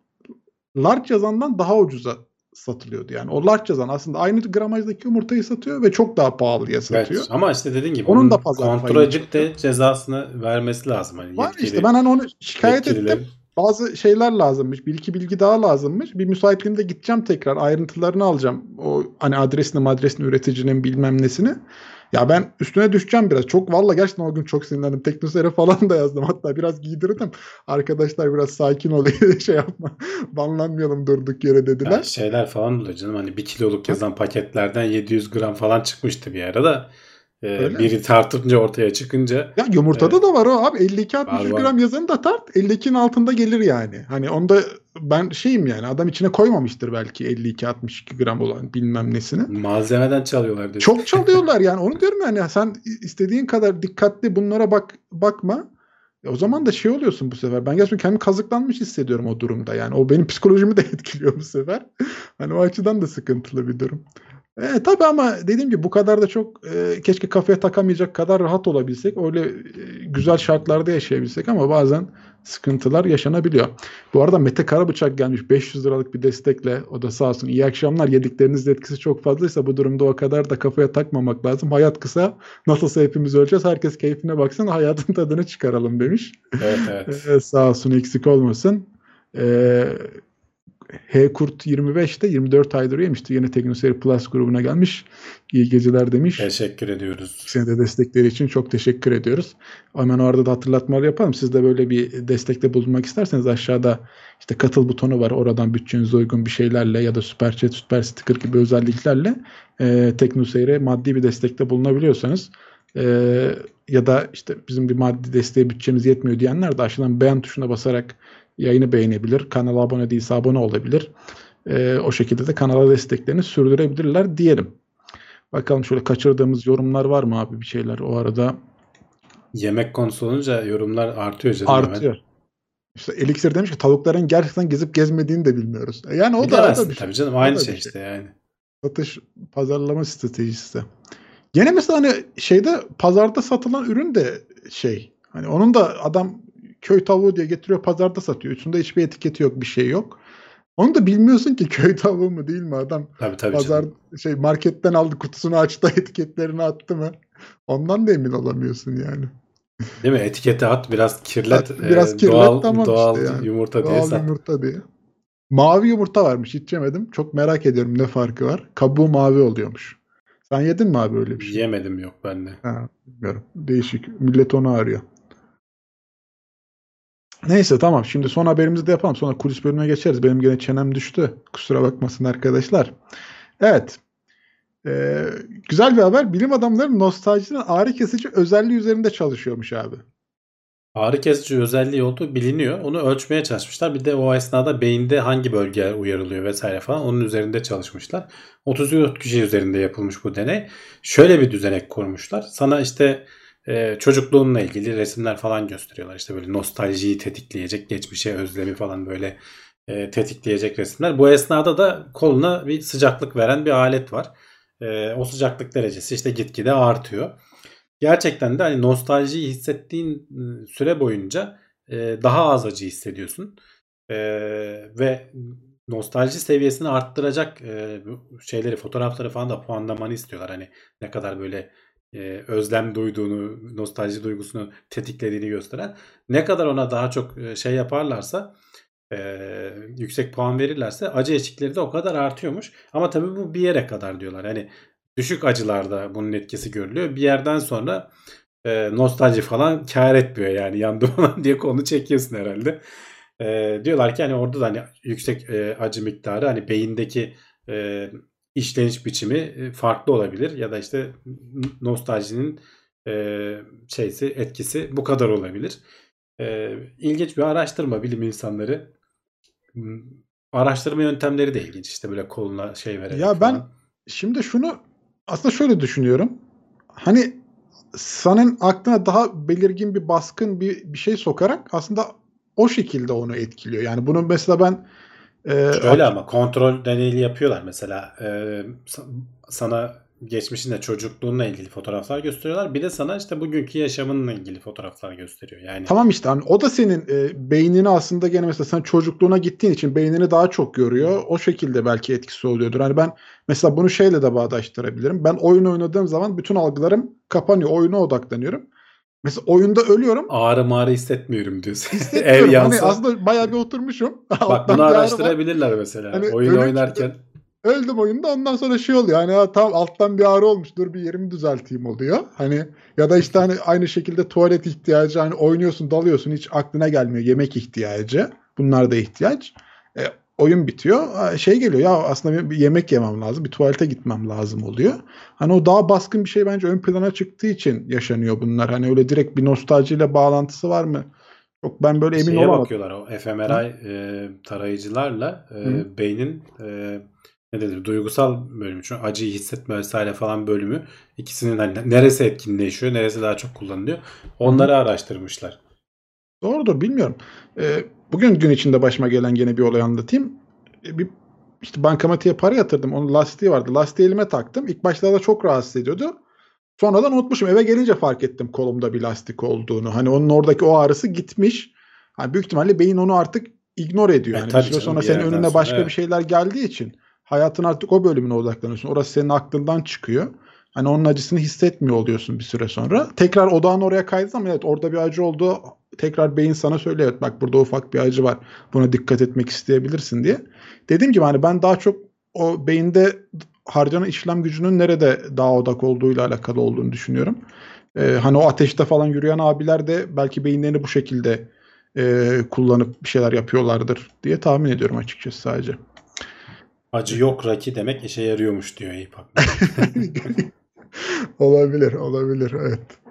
large yazandan daha ucuza satılıyordu. Yani o large yazan aslında aynı gramajdaki yumurtayı satıyor ve çok daha pahalıya satıyor. Evet. Ama işte dediğin gibi Onun da pazar kontrol payını edip de cezasını vermesi lazım. Hani Var yetkili, işte ben hani onu şikayet yetkililerin. ettim. Bazı şeyler lazımmış. Bir iki bilgi daha lazımmış. Bir müsaitliğimde gideceğim tekrar. Ayrıntılarını alacağım. O hani adresini adresini üreticinin bilmem nesini. Ya ben üstüne düşeceğim biraz. Çok valla gerçekten o gün çok sinirlendim. Teknoseyre falan da yazdım. Hatta biraz giydirdim. Arkadaşlar biraz sakin ol şey yapma. Banlanmayalım durduk yere dediler. Yani şeyler falan oluyor canım. Hani bir kiloluk yazan paketlerden 700 gram falan çıkmıştı bir ara da. Ee, Öyle biri tartınca ortaya çıkınca Ya yumurtada da var o abi. 52-63 Var, var. gram yazanı da tart. 52'nin altında gelir yani. Hani onda ben şeyim yani adam içine koymamıştır belki 52-62 gram olan bilmem nesini. Malzemeden çalıyorlar diyor. Çok çalıyorlar yani onu diyorum yani sen istediğin kadar dikkatli bunlara bak bakma. E o zaman da şey oluyorsun bu sefer. Ben gerçekten kendimi kazıklanmış hissediyorum o durumda. Yani o benim psikolojimi de etkiliyor bu sefer. Hani o açıdan da sıkıntılı bir durum. E, tabii ama dediğim gibi bu kadar da çok e, keşke kafaya takamayacak kadar rahat olabilsek. Öyle e, güzel şartlarda yaşayabilsek ama bazen sıkıntılar yaşanabiliyor. Bu arada Mete Karabıçak gelmiş 500 liralık bir destekle. O da sağ olsun. İyi akşamlar. Yediklerinizin etkisi çok fazlaysa bu durumda o kadar da kafaya takmamak lazım. Hayat kısa. Nasılsa hepimiz öleceğiz. Herkes keyfine baksın. Hayatın tadını çıkaralım demiş. Evet evet. Ee, sağ olsun eksik olmasın. Ee, H Kurt 25 de 24 aydır yemişti. Yeni Teknoseyir Plus grubuna gelmiş. İyi geceler demiş. Teşekkür ediyoruz. Seni de destekleri için çok teşekkür ediyoruz. Hemen orada da hatırlatmalar yapalım. Siz de böyle bir destekte bulunmak isterseniz aşağıda işte katıl butonu var. Oradan bütçenize uygun bir şeylerle ya da süper chat, süper sticker gibi özelliklerle e, Teknoseyir'e maddi bir destekte bulunabiliyorsanız e, ya da işte bizim bir maddi desteğe bütçemiz yetmiyor diyenler de aşağıdan beğen tuşuna basarak yayını beğenebilir. Kanala abone değilse abone olabilir. E, o şekilde de kanala desteklerini sürdürebilirler diyelim. Bakalım şöyle kaçırdığımız yorumlar var mı abi bir şeyler o arada Yemek konusu olunca yorumlar artıyor canım. hemen. artıyor. İşte Elixir demiş ki tavukların gerçekten gezip gezmediğini de bilmiyoruz. E Yani o da, o da Bilemezsin bir şey. tabii canım aynı şey şey. işte yani. Satış pazarlama stratejisi. Gene mesela hani şeyde pazarda satılan ürün de şey hani onun da adam köy tavuğu diye getiriyor pazarda satıyor. Üstünde hiçbir etiketi yok bir şey yok. Onu da bilmiyorsun ki köy tavuğu mu değil mi adam Tabii tabii pazar canım. şey marketten aldı kutusunu açtı etiketlerini attı mı? Ondan da emin olamıyorsun yani. Değil mi? Etiketi at biraz kirlet. At, biraz e, kirlet, doğal, tamam doğal işte yani. yumurta diye Doğal sat. yumurta diye. Mavi yumurta varmış hiç yemedim. Çok merak ediyorum ne farkı var. Kabuğu mavi oluyormuş. Sen yedin mi abi öyle bir şey? Yemedim yok bende. Ha, bilmiyorum. Değişik. Millet onu arıyor. Neyse tamam. Şimdi son haberimizi de yapalım. Sonra kulis bölümüne geçeriz. Benim gene çenem düştü. Kusura bakmasın arkadaşlar. Evet. Ee, güzel bir haber. Bilim adamları nostaljinin ağrı kesici özelliği üzerinde çalışıyormuş abi. Ağrı kesici özelliği olduğu biliniyor. Onu ölçmeye çalışmışlar. Bir de o esnada beyinde hangi bölge uyarılıyor vesaire falan onun üzerinde çalışmışlar. 34 kişi üzerinde yapılmış bu deney. Şöyle bir düzenek kurmuşlar. Sana işte e, çocukluğunla ilgili resimler falan gösteriyorlar. İşte böyle nostaljiyi tetikleyecek, geçmişe özlemi falan böyle e, tetikleyecek resimler. Bu esnada da koluna bir sıcaklık veren bir alet var. E, o sıcaklık derecesi işte gitgide artıyor. Gerçekten de hani nostaljiyi hissettiğin ıı, süre boyunca e, daha az acı hissediyorsun. E, ve nostalji seviyesini arttıracak e, şeyleri, fotoğrafları falan da puanlamanı istiyorlar. Hani ne kadar böyle e, özlem duyduğunu, nostalji duygusunu tetiklediğini gösteren. Ne kadar ona daha çok e, şey yaparlarsa, e, yüksek puan verirlerse acı eşikleri de o kadar artıyormuş. Ama tabii bu bir yere kadar diyorlar. Hani düşük acılarda bunun etkisi görülüyor. Bir yerden sonra e, nostalji falan kar etmiyor yani yandı falan diye konu çekiyorsun herhalde. E, diyorlar ki hani orada da hani yüksek e, acı miktarı hani beyindeki e, işleniş biçimi e, farklı olabilir ya da işte nostaljinin e, şeysi etkisi bu kadar olabilir. E, ilginç bir araştırma bilim insanları. Hmm, Araştırma yöntemleri de ilginç işte böyle koluna şey vererek Ya ben falan. şimdi şunu aslında şöyle düşünüyorum. Hani senin aklına daha belirgin bir baskın bir, bir şey sokarak aslında o şekilde onu etkiliyor. Yani bunu mesela ben Öyle ama kontrol deneyli yapıyorlar mesela. Ee, sa- sana geçmişinde çocukluğunla ilgili fotoğraflar gösteriyorlar. Bir de sana işte bugünkü yaşamınla ilgili fotoğraflar gösteriyor. Yani Tamam işte hani o da senin e, beynini aslında gene mesela sen çocukluğuna gittiğin için beynini daha çok görüyor. O şekilde belki etkisi oluyordur. Hani ben mesela bunu şeyle de bağdaştırabilirim. Ben oyun oynadığım zaman bütün algılarım kapanıyor. Oyuna odaklanıyorum. Mesela oyunda ölüyorum. ağrı mağrı hissetmiyorum diyorsun. Ev Hissetmiyorum. hani yansa. aslında bayağı bir oturmuşum. Bak bunu araştırabilirler mesela. Hani Oyun ölüm- oynarken Öldüm oyunda ondan sonra şey oluyor hani ha, tamam alttan bir ağrı olmuş dur bir yerimi düzelteyim oluyor. Hani ya da işte hani aynı şekilde tuvalet ihtiyacı hani oynuyorsun dalıyorsun hiç aklına gelmiyor yemek ihtiyacı. Bunlar da ihtiyaç. E, oyun bitiyor. Şey geliyor ya aslında bir- yemek yemem lazım bir tuvalete gitmem lazım oluyor. Hani o daha baskın bir şey bence ön plana çıktığı için yaşanıyor bunlar. Hani öyle direkt bir nostaljiyle bağlantısı var mı? Yok ben böyle emin Şeye olamadım. bakıyorlar o fMRI e, tarayıcılarla e, Hı. beynin e, ne denir duygusal bölümü, şu acıyı hissetme vesaire falan bölümü ikisinin hani neresi etkinleşiyor, neresi daha çok kullanılıyor. Onları araştırmışlar. Doğrudur bilmiyorum. Ee, bugün gün içinde başıma gelen gene bir olay anlatayım. Ee, bir işte bankamatiğe para yatırdım. Onun lastiği vardı. Lastiği elime taktım. İlk başlarda çok rahatsız ediyordu. Sonradan unutmuşum. Eve gelince fark ettim kolumda bir lastik olduğunu. Hani onun oradaki o ağrısı gitmiş. Hani büyük ihtimalle beyin onu artık ignore ediyor. E, Yani bir tabii süre sonra bir senin önüne sonra başka evet. bir şeyler geldiği için hayatın artık o bölümüne odaklanıyorsun. Orası senin aklından çıkıyor. Hani onun acısını hissetmiyor oluyorsun bir süre sonra. Tekrar odağın oraya kaydı ama evet orada bir acı oldu. Tekrar beyin sana söylüyor evet bak burada ufak bir acı var. Buna dikkat etmek isteyebilirsin diye. Dediğim gibi hani ben daha çok o beyinde harcanan işlem gücünün nerede daha odak olduğuyla alakalı olduğunu düşünüyorum. Ee, hani o ateşte falan yürüyen abiler de belki beyinlerini bu şekilde e, kullanıp bir şeyler yapıyorlardır diye tahmin ediyorum açıkçası sadece. Acı yok Raki demek işe yarıyormuş diyor Eyüp olabilir, olabilir. Evet.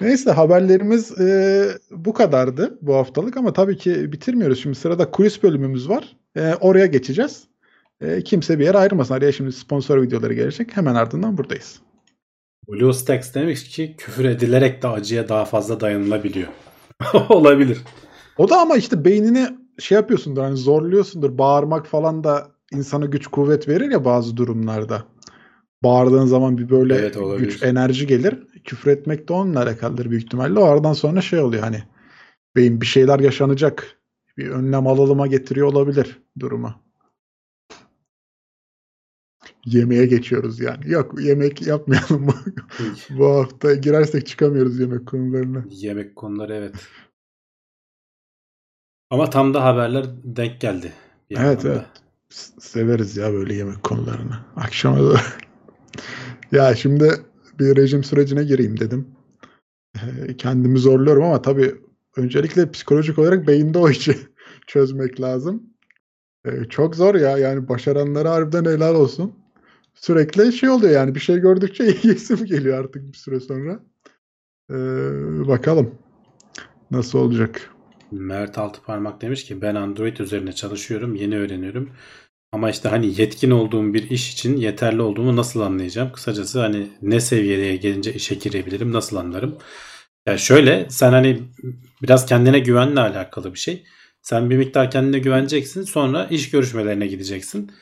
Neyse haberlerimiz e, bu kadardı bu haftalık ama tabii ki bitirmiyoruz. Şimdi sırada kulis bölümümüz var. E, oraya geçeceğiz. E, kimse bir yere ayrılmasın. Araya şimdi sponsor videoları gelecek. Hemen ardından buradayız. BlueStacks demiş ki küfür edilerek de acıya daha fazla dayanılabiliyor. Olabilir. O da ama işte beynini şey yapıyorsundur hani zorluyorsundur. Bağırmak falan da insana güç kuvvet verir ya bazı durumlarda. Bağırdığın zaman bir böyle Evet, olabilir. güç enerji gelir. Küfür etmek de onunla alakalıdır büyük ihtimalle. O aradan sonra şey oluyor hani beyin bir şeyler yaşanacak. Bir önlem alıma getiriyor olabilir durumu. Yemeğe geçiyoruz yani. Yok yemek yapmayalım bu, bu hafta. Girersek çıkamıyoruz yemek konularına. Yemek konuları evet. Ama tam da haberler denk geldi. Evet yandan da. evet. Severiz ya böyle yemek konularını. Akşama doğru. Ya şimdi bir rejim sürecine gireyim dedim. Ee, Kendimi zorluyorum ama tabii öncelikle psikolojik olarak beyinde o işi çözmek lazım. Ee, Çok zor ya yani başaranlara harbiden helal olsun. Sürekli şey oluyor yani bir şey gördükçe yesim geliyor artık bir süre sonra. Ee, bakalım nasıl olacak. Mert Altıparmak demiş ki ben Android üzerine çalışıyorum, yeni öğreniyorum. Ama işte hani yetkin olduğum bir iş için yeterli olduğumu nasıl anlayacağım? Kısacası hani ne seviyeye gelince işe girebilirim, nasıl anlarım? Ya şöyle sen hani biraz kendine güvenle alakalı bir şey. Sen bir miktar kendine güveneceksin sonra iş görüşmelerine gideceksin.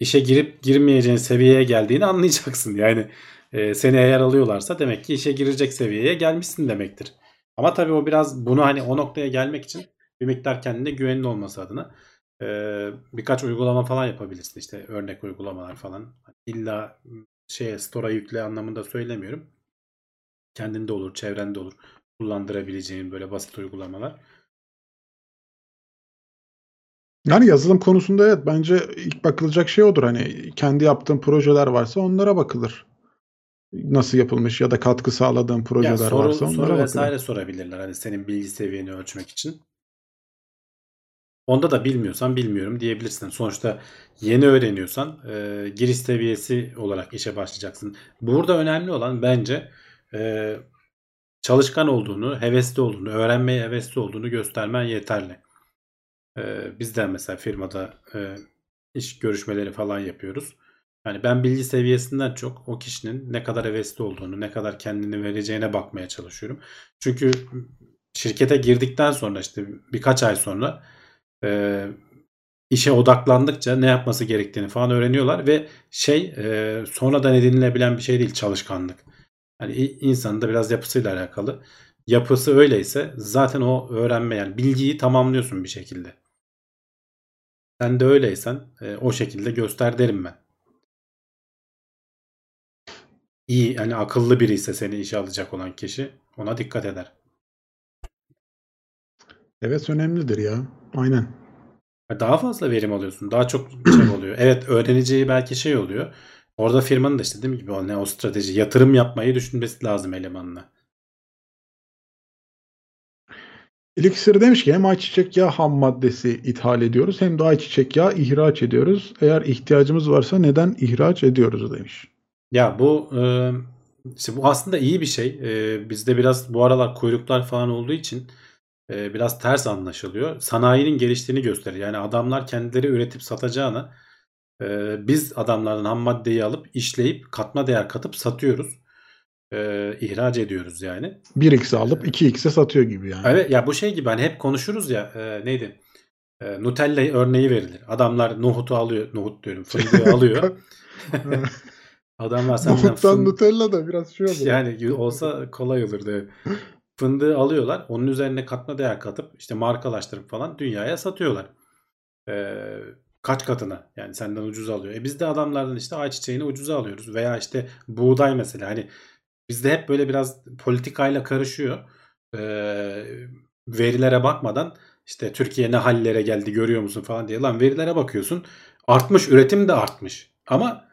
İşe girip girmeyeceğin seviyeye geldiğini anlayacaksın. Yani e, seni eğer alıyorlarsa demek ki işe girecek seviyeye gelmişsin demektir. Ama tabii o biraz bunu hani o noktaya gelmek için bir miktar kendine güvenin olması adına e, birkaç uygulama falan yapabilirsin. İşte örnek uygulamalar falan. İlla şeye store'a yükle anlamında söylemiyorum. Kendinde olur, çevrende olur. Kullandırabileceğin böyle basit uygulamalar. Yani yazılım konusunda evet bence ilk bakılacak şey odur. Hani kendi yaptığın projeler varsa onlara bakılır. Nasıl yapılmış ya da katkı sağladığın projeler Ya soru, varsa onlara soru bakılır. vesaire sorabilirler. Hani senin bilgi seviyeni ölçmek için. Onda da bilmiyorsan bilmiyorum diyebilirsin. Sonuçta yeni öğreniyorsan e, giriş seviyesi olarak işe başlayacaksın. Burada önemli olan bence e, çalışkan olduğunu, hevesli olduğunu, öğrenmeye hevesli olduğunu göstermen yeterli. E, biz de mesela firmada e, iş görüşmeleri falan yapıyoruz. Yani ben bilgi seviyesinden çok o kişinin ne kadar hevesli olduğunu, ne kadar kendini vereceğine bakmaya çalışıyorum. Çünkü şirkete girdikten sonra işte birkaç ay sonra e, işe odaklandıkça ne yapması gerektiğini falan öğreniyorlar ve şey e, sonradan edinilebilen bir şey değil çalışkanlık. Hani i- insanın da biraz yapısıyla alakalı. Yapısı öyleyse zaten o öğrenme yani bilgiyi tamamlıyorsun bir şekilde. Sen de öyleysen e, o şekilde göster derim ben. İyi yani akıllı biri ise seni işe alacak olan kişi ona dikkat eder. Evet önemlidir ya. Aynen. Daha fazla verim alıyorsun. Daha çok şey oluyor. Evet öğreneceği belki şey oluyor. Orada firmanın da işte dediğim gibi o, ne, o strateji yatırım yapmayı düşünmesi lazım elemanla. Elixir demiş ki hem ayçiçek yağı ham maddesi ithal ediyoruz hem de ayçiçek yağı ihraç ediyoruz. Eğer ihtiyacımız varsa neden ihraç ediyoruz demiş. Ya bu e, işte bu aslında iyi bir şey. E, bizde biraz bu aralar kuyruklar falan olduğu için e, biraz ters anlaşılıyor. Sanayinin geliştiğini gösterir. Yani adamlar kendileri üretip satacağına e, biz adamlardan ham maddeyi alıp işleyip katma değer katıp satıyoruz. E, ihraç ediyoruz yani. 1x'e alıp 2x'e satıyor gibi yani. Evet ya bu şey gibi hani hep konuşuruz ya e, neydi? E, Nutella örneği verilir. Adamlar nohutu alıyor, nohut diyorum, fındığı alıyor. Adamlar senden Nohuttan fın- Nutella da biraz şey olur. yani olsa kolay olurdu. Fındığı alıyorlar. Onun üzerine katma değer katıp işte markalaştırıp falan dünyaya satıyorlar. Ee, kaç katına yani senden ucuz alıyor. E biz de adamlardan işte ayçiçeğini ucuza alıyoruz. Veya işte buğday mesela hani bizde hep böyle biraz politikayla karışıyor. Ee, verilere bakmadan işte Türkiye ne hallere geldi görüyor musun falan diye. Lan verilere bakıyorsun artmış üretim de artmış. Ama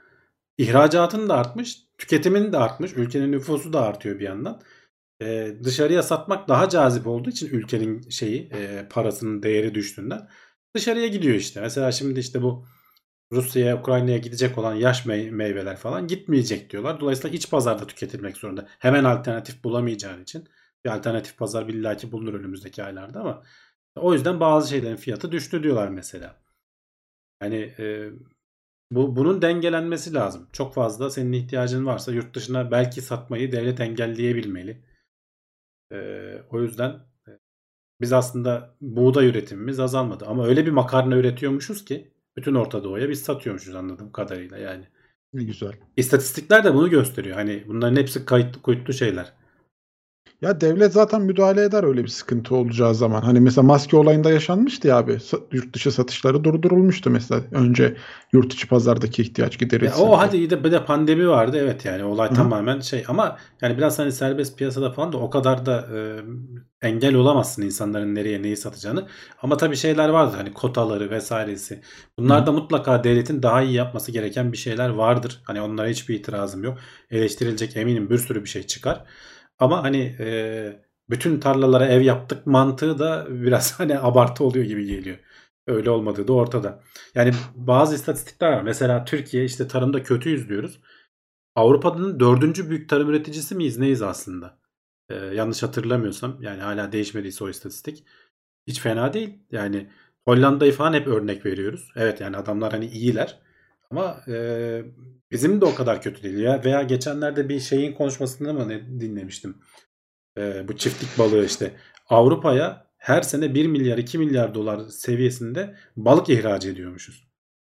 ihracatın da artmış, tüketimin de artmış, ülkenin nüfusu da artıyor bir yandan. Ee, dışarıya satmak daha cazip olduğu için ülkenin şeyi e, parasının değeri düştüğünden dışarıya gidiyor işte. Mesela şimdi işte bu Rusya'ya, Ukrayna'ya gidecek olan yaş mey- meyveler falan gitmeyecek diyorlar. Dolayısıyla iç pazarda tüketilmek zorunda. Hemen alternatif bulamayacağın için. Bir alternatif pazar illaki bulunur önümüzdeki aylarda ama o yüzden bazı şeylerin fiyatı düştü diyorlar mesela. Yani e, bu bunun dengelenmesi lazım. Çok fazla senin ihtiyacın varsa yurt dışına belki satmayı devlet engelleyebilmeli. Ee, o yüzden e, biz aslında buğday üretimimiz azalmadı. Ama öyle bir makarna üretiyormuşuz ki bütün Orta Doğu'ya biz satıyormuşuz anladığım kadarıyla yani. Ne güzel. İstatistikler de bunu gösteriyor. Hani bunların hepsi kayıtlı kuyutlu şeyler. Ya devlet zaten müdahale eder öyle bir sıkıntı olacağı zaman. Hani mesela maske olayında yaşanmıştı ya abi. Yurt dışı satışları durdurulmuştu mesela. Önce yurt içi pazardaki ihtiyaç Ya giderilsin. o hadi iyi de bir de pandemi vardı evet yani olay Hı hı. tamamen şey ama yani biraz hani serbest piyasada falan da o kadar da e, engel olamazsın insanların nereye neyi satacağını. Ama tabii şeyler vardır hani kotaları vesairesi. Bunlarda mutlaka devletin daha iyi yapması gereken bir şeyler vardır. Hani onlara hiçbir itirazım yok. Eleştirilecek eminim bir sürü bir şey çıkar. Ama hani e, bütün tarlalara ev yaptık mantığı da biraz hani abartı oluyor gibi geliyor. Öyle olmadığı da ortada. Yani bazı istatistikler var. Mesela Türkiye işte tarımda kötüyüz diyoruz. Avrupa'nın dördüncü büyük tarım üreticisi miyiz neyiz aslında? Ee, yanlış hatırlamıyorsam yani hala değişmediyse o istatistik. Hiç fena değil. Yani Hollanda'yı falan hep örnek veriyoruz. Evet yani adamlar hani iyiler. Ama e, bizim de o kadar kötü değil. Ya veya geçenlerde bir şeyin konuşmasında mı ne dinlemiştim. E, bu çiftlik balığı işte. Avrupa'ya her sene 1 milyar 2 milyar dolar seviyesinde balık ihraç ediyormuşuz.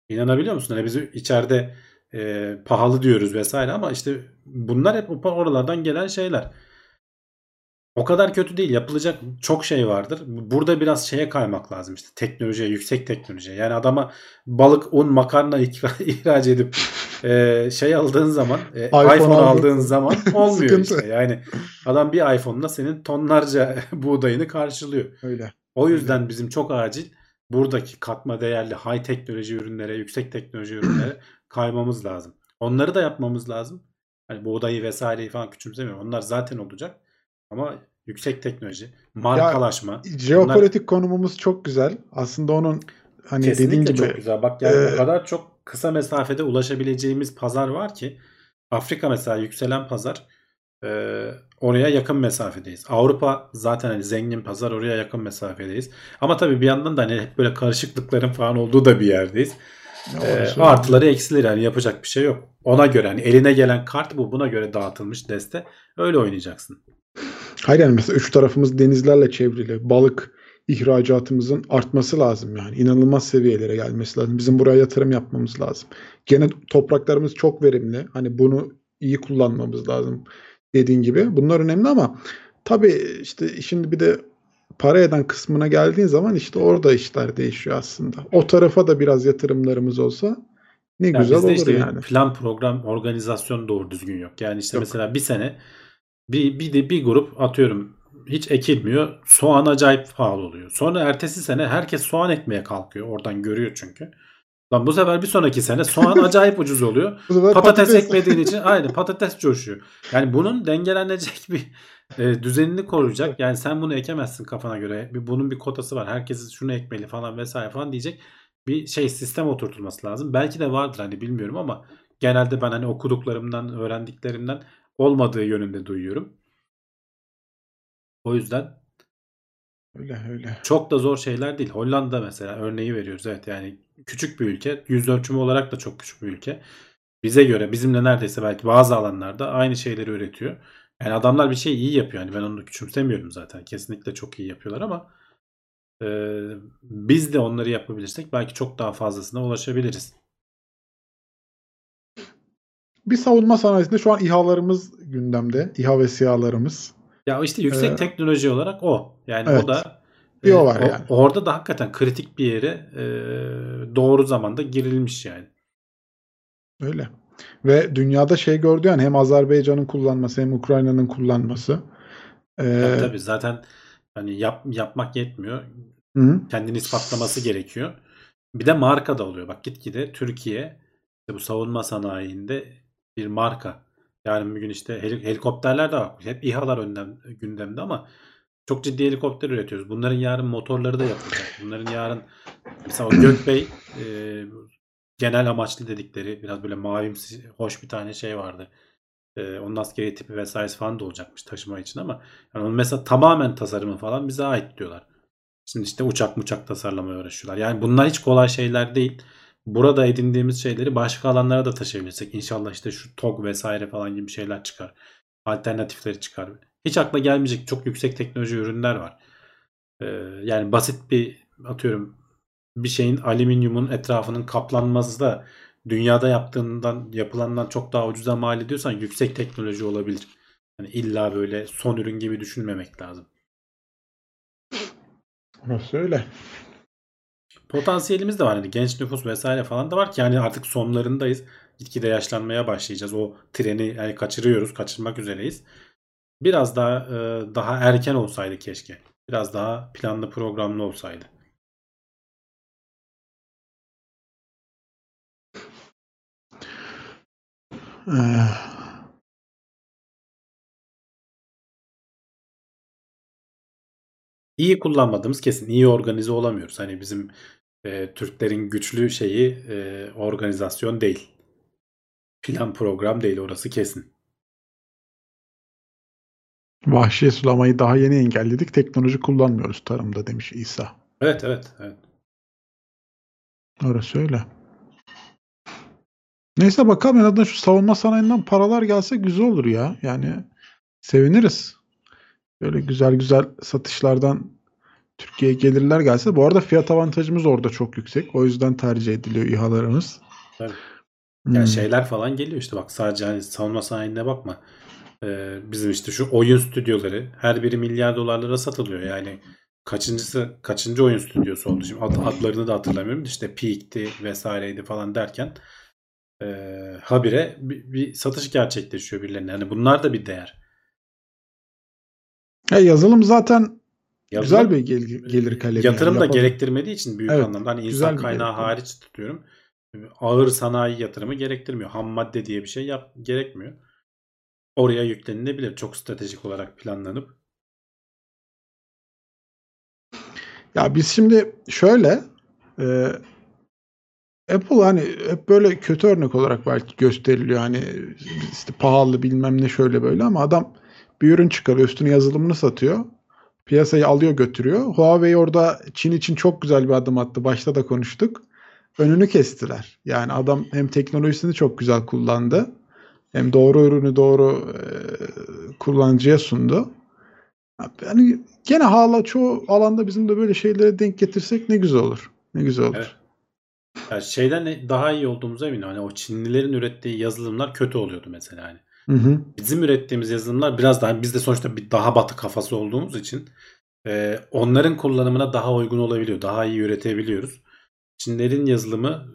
İnanabiliyor musun? Hani biz içeride e, pahalı diyoruz vesaire ama işte bunlar hep oralardan gelen şeyler. O kadar kötü değil. Yapılacak çok şey vardır. Burada biraz şeye kaymak lazım işte teknolojiye, yüksek teknolojiye. Yani adama balık, un, makarna ihraç edip e, şey aldığın zaman, e, iPhone iPhone, aldığın zaman olmuyor işte. Yani adam bir iPhone'la senin tonlarca buğdayını karşılıyor. Öyle. O yüzden bizim çok acil buradaki katma değerli high teknoloji ürünlere, yüksek teknoloji ürünlere kaymamız lazım. Onları da yapmamız lazım. Hani buğdayı vesaireyi falan küçümsemiyorum. Onlar zaten olacak. Ama yüksek teknoloji, markalaşma. Jeopolitik konumumuz çok güzel. Aslında onun hani dediğin gibi çok güzel. Bak yani Ee, o kadar çok kısa mesafede ulaşabileceğimiz pazar var ki Afrika mesela yükselen pazar e, oraya yakın mesafedeyiz. Avrupa zaten hani zengin pazar oraya yakın mesafedeyiz. Ama tabii bir yandan da hani hep böyle karışıklıkların falan olduğu da bir yerdeyiz. olursa artıları eksileri yani yapacak bir şey yok. Ona göre hani eline gelen kart bu buna göre dağıtılmış deste öyle oynayacaksın. Hayır yani mesela üç tarafımız denizlerle çevrili. Balık ihracatımızın artması lazım yani. İnanılmaz seviyelere gelmesi lazım. Bizim buraya yatırım yapmamız lazım. Gene topraklarımız çok verimli. Hani bunu iyi kullanmamız lazım dediğin gibi. Bunlar önemli ama tabii işte şimdi bir de para eden kısmına geldiğin zaman işte orada işler değişiyor aslında. O tarafa da biraz yatırımlarımız olsa ne Yani güzel olur işte yani. plan program organizasyon doğru düzgün yok. Yani işte Yok. mesela bir sene bir, bir de bir grup atıyorum hiç ekilmiyor. Soğan acayip pahalı oluyor. Sonra ertesi sene herkes soğan ekmeye kalkıyor. Oradan görüyor çünkü. Lan bu sefer bir sonraki sene soğan acayip ucuz oluyor. Sefer Patates, ekmediğin için aynı patates coşuyor. Yani bunun dengelenecek bir e, düzenini koruyacak. Yani sen bunu ekemezsin kafana göre. Bir, bunun bir kotası var. Herkes şunu ekmeli falan vesaire falan diyecek. Bir şey sistem oturtulması lazım. Belki de vardır hani bilmiyorum ama genelde ben hani okuduklarımdan, öğrendiklerimden olmadığı yönünde duyuyorum. O yüzden Öyle öyle. Çok da zor şeyler değil. Hollanda mesela örneği veriyoruz. Evet yani küçük bir ülke. Yüz ölçümü olarak da çok küçük bir ülke. Bize göre bizimle neredeyse belki bazı alanlarda aynı şeyleri üretiyor. Yani adamlar bir şey iyi yapıyor. Yani ben onu küçümsemiyorum zaten. Kesinlikle çok iyi yapıyorlar ama e, biz de onları yapabilirsek belki çok daha fazlasına ulaşabiliriz. Bir savunma sanayisinde şu an İHA'larımız gündemde. İHA ve SİHA'larımız. Ya işte yüksek Ee, teknoloji olarak o. Yani evet. o da Bir o e, var yani. Orada da hakikaten kritik bir yere e, doğru zamanda girilmiş yani. Öyle. Ve dünyada şey gördü yani hem Azerbaycan'ın kullanması hem Ukrayna'nın kullanması. Ee, Tabii tabii zaten hani yap, yapmak yetmiyor. hı. Kendini ispatlaması gerekiyor. Bir de marka da oluyor. Bak gitgide Türkiye işte bu savunma sanayinde bir marka. Yarın bir gün işte heli- helikopterler de var. Hep İHA'lar önden, gündemde ama çok ciddi helikopter üretiyoruz. Bunların yarın motorları da yapılacak. Bunların yarın mesela Gökbey e, genel amaçlı dedikleri biraz böyle mavimsi hoş bir tane şey vardı. E, onun askeri tipi vesairesi falan da olacakmış taşıma için ama yani onun mesela tamamen tasarımı falan bize ait diyorlar. Şimdi işte uçak muçak tasarlamaya uğraşıyorlar. Yani bunlar hiç kolay şeyler değil. Burada edindiğimiz şeyleri başka alanlara da taşıyabilirsek inşallah işte şu TOG vesaire falan gibi şeyler çıkar. Alternatifleri çıkar. Hiç akla gelmeyecek çok yüksek teknoloji ürünler var. Ee, yani basit bir atıyorum bir şeyin alüminyumun etrafının kaplanması da dünyada yaptığından yapılandan çok daha ucuza mal ediyorsan yüksek teknoloji olabilir. Yani illa böyle son ürün gibi düşünmemek lazım. Orası öyle. Potansiyelimiz de var. Hani genç nüfus vesaire falan da var ki yani artık sonlarındayız. Gitgide yaşlanmaya başlayacağız. O treni yani kaçırıyoruz. Kaçırmak üzereyiz. Biraz daha e, daha erken olsaydı keşke. Biraz daha planlı programlı olsaydı. Ee, İyi kullanmadığımız kesin. İyi organize olamıyoruz. Hani bizim e, Türklerin güçlü şeyi e, organizasyon değil. Plan program değil orası kesin. vahşi sulamayı daha yeni engelledik. Teknoloji kullanmıyoruz tarımda demiş İsa. Evet evet evet. Orası öyle. Neyse bakalım en azından şu savunma sanayinden paralar gelse güzel olur ya. Yani seviniriz. Böyle güzel güzel satışlardan Türkiye'ye gelirler gelse. Bu arada fiyat avantajımız orada çok yüksek. O yüzden tercih ediliyor İHA'larımız. Tabii. Hmm. Yani şeyler falan geliyor işte bak sadece hani savunma sanayine bakma. Ee, bizim işte şu oyun stüdyoları her biri milyar dolarlara satılıyor. Yani kaçıncısı kaçıncı oyun stüdyosu oldu şimdi ad, adlarını da hatırlamıyorum. İşte Peak'ti vesaireydi falan derken e, habire bir, bir satış gerçekleşiyor birilerine. Yani bunlar da bir değer. Ya yazılım zaten Yazılım- güzel bir gel- gelir kalemi. Yatırım yani. da Yapalım. gerektirmediği için büyük Evet, anlamda hani insan kaynağı hariç tutuyorum. Ağır sanayi yatırımı gerektirmiyor. Ham madde diye bir şey yap gerekmiyor. Oraya yüklenilebilir. Çok stratejik olarak planlanıp. Ya biz şimdi şöyle e, Apple hani hep böyle kötü örnek olarak belki gösteriliyor. Hani işte pahalı bilmem ne şöyle böyle ama adam bir ürün çıkarıyor üstüne yazılımını satıyor. Piyasayı alıyor götürüyor. Huawei orada Çin için çok güzel bir adım attı. Başta da konuştuk. Önünü kestiler. Yani adam hem teknolojisini çok güzel kullandı. Hem doğru ürünü doğru e, kullanıcıya sundu. Yani gene hala çoğu alanda bizim de böyle şeylere denk getirsek ne güzel olur. Ne güzel olur. Evet. Yani şeyden daha iyi olduğumuza eminim. Hani o Çinlilerin ürettiği yazılımlar kötü oluyordu mesela. Hani Hı hı. bizim ürettiğimiz yazılımlar biraz daha biz de sonuçta bir daha batı kafası olduğumuz için e, onların kullanımına daha uygun olabiliyor. Daha iyi üretebiliyoruz. Çinlerin yazılımı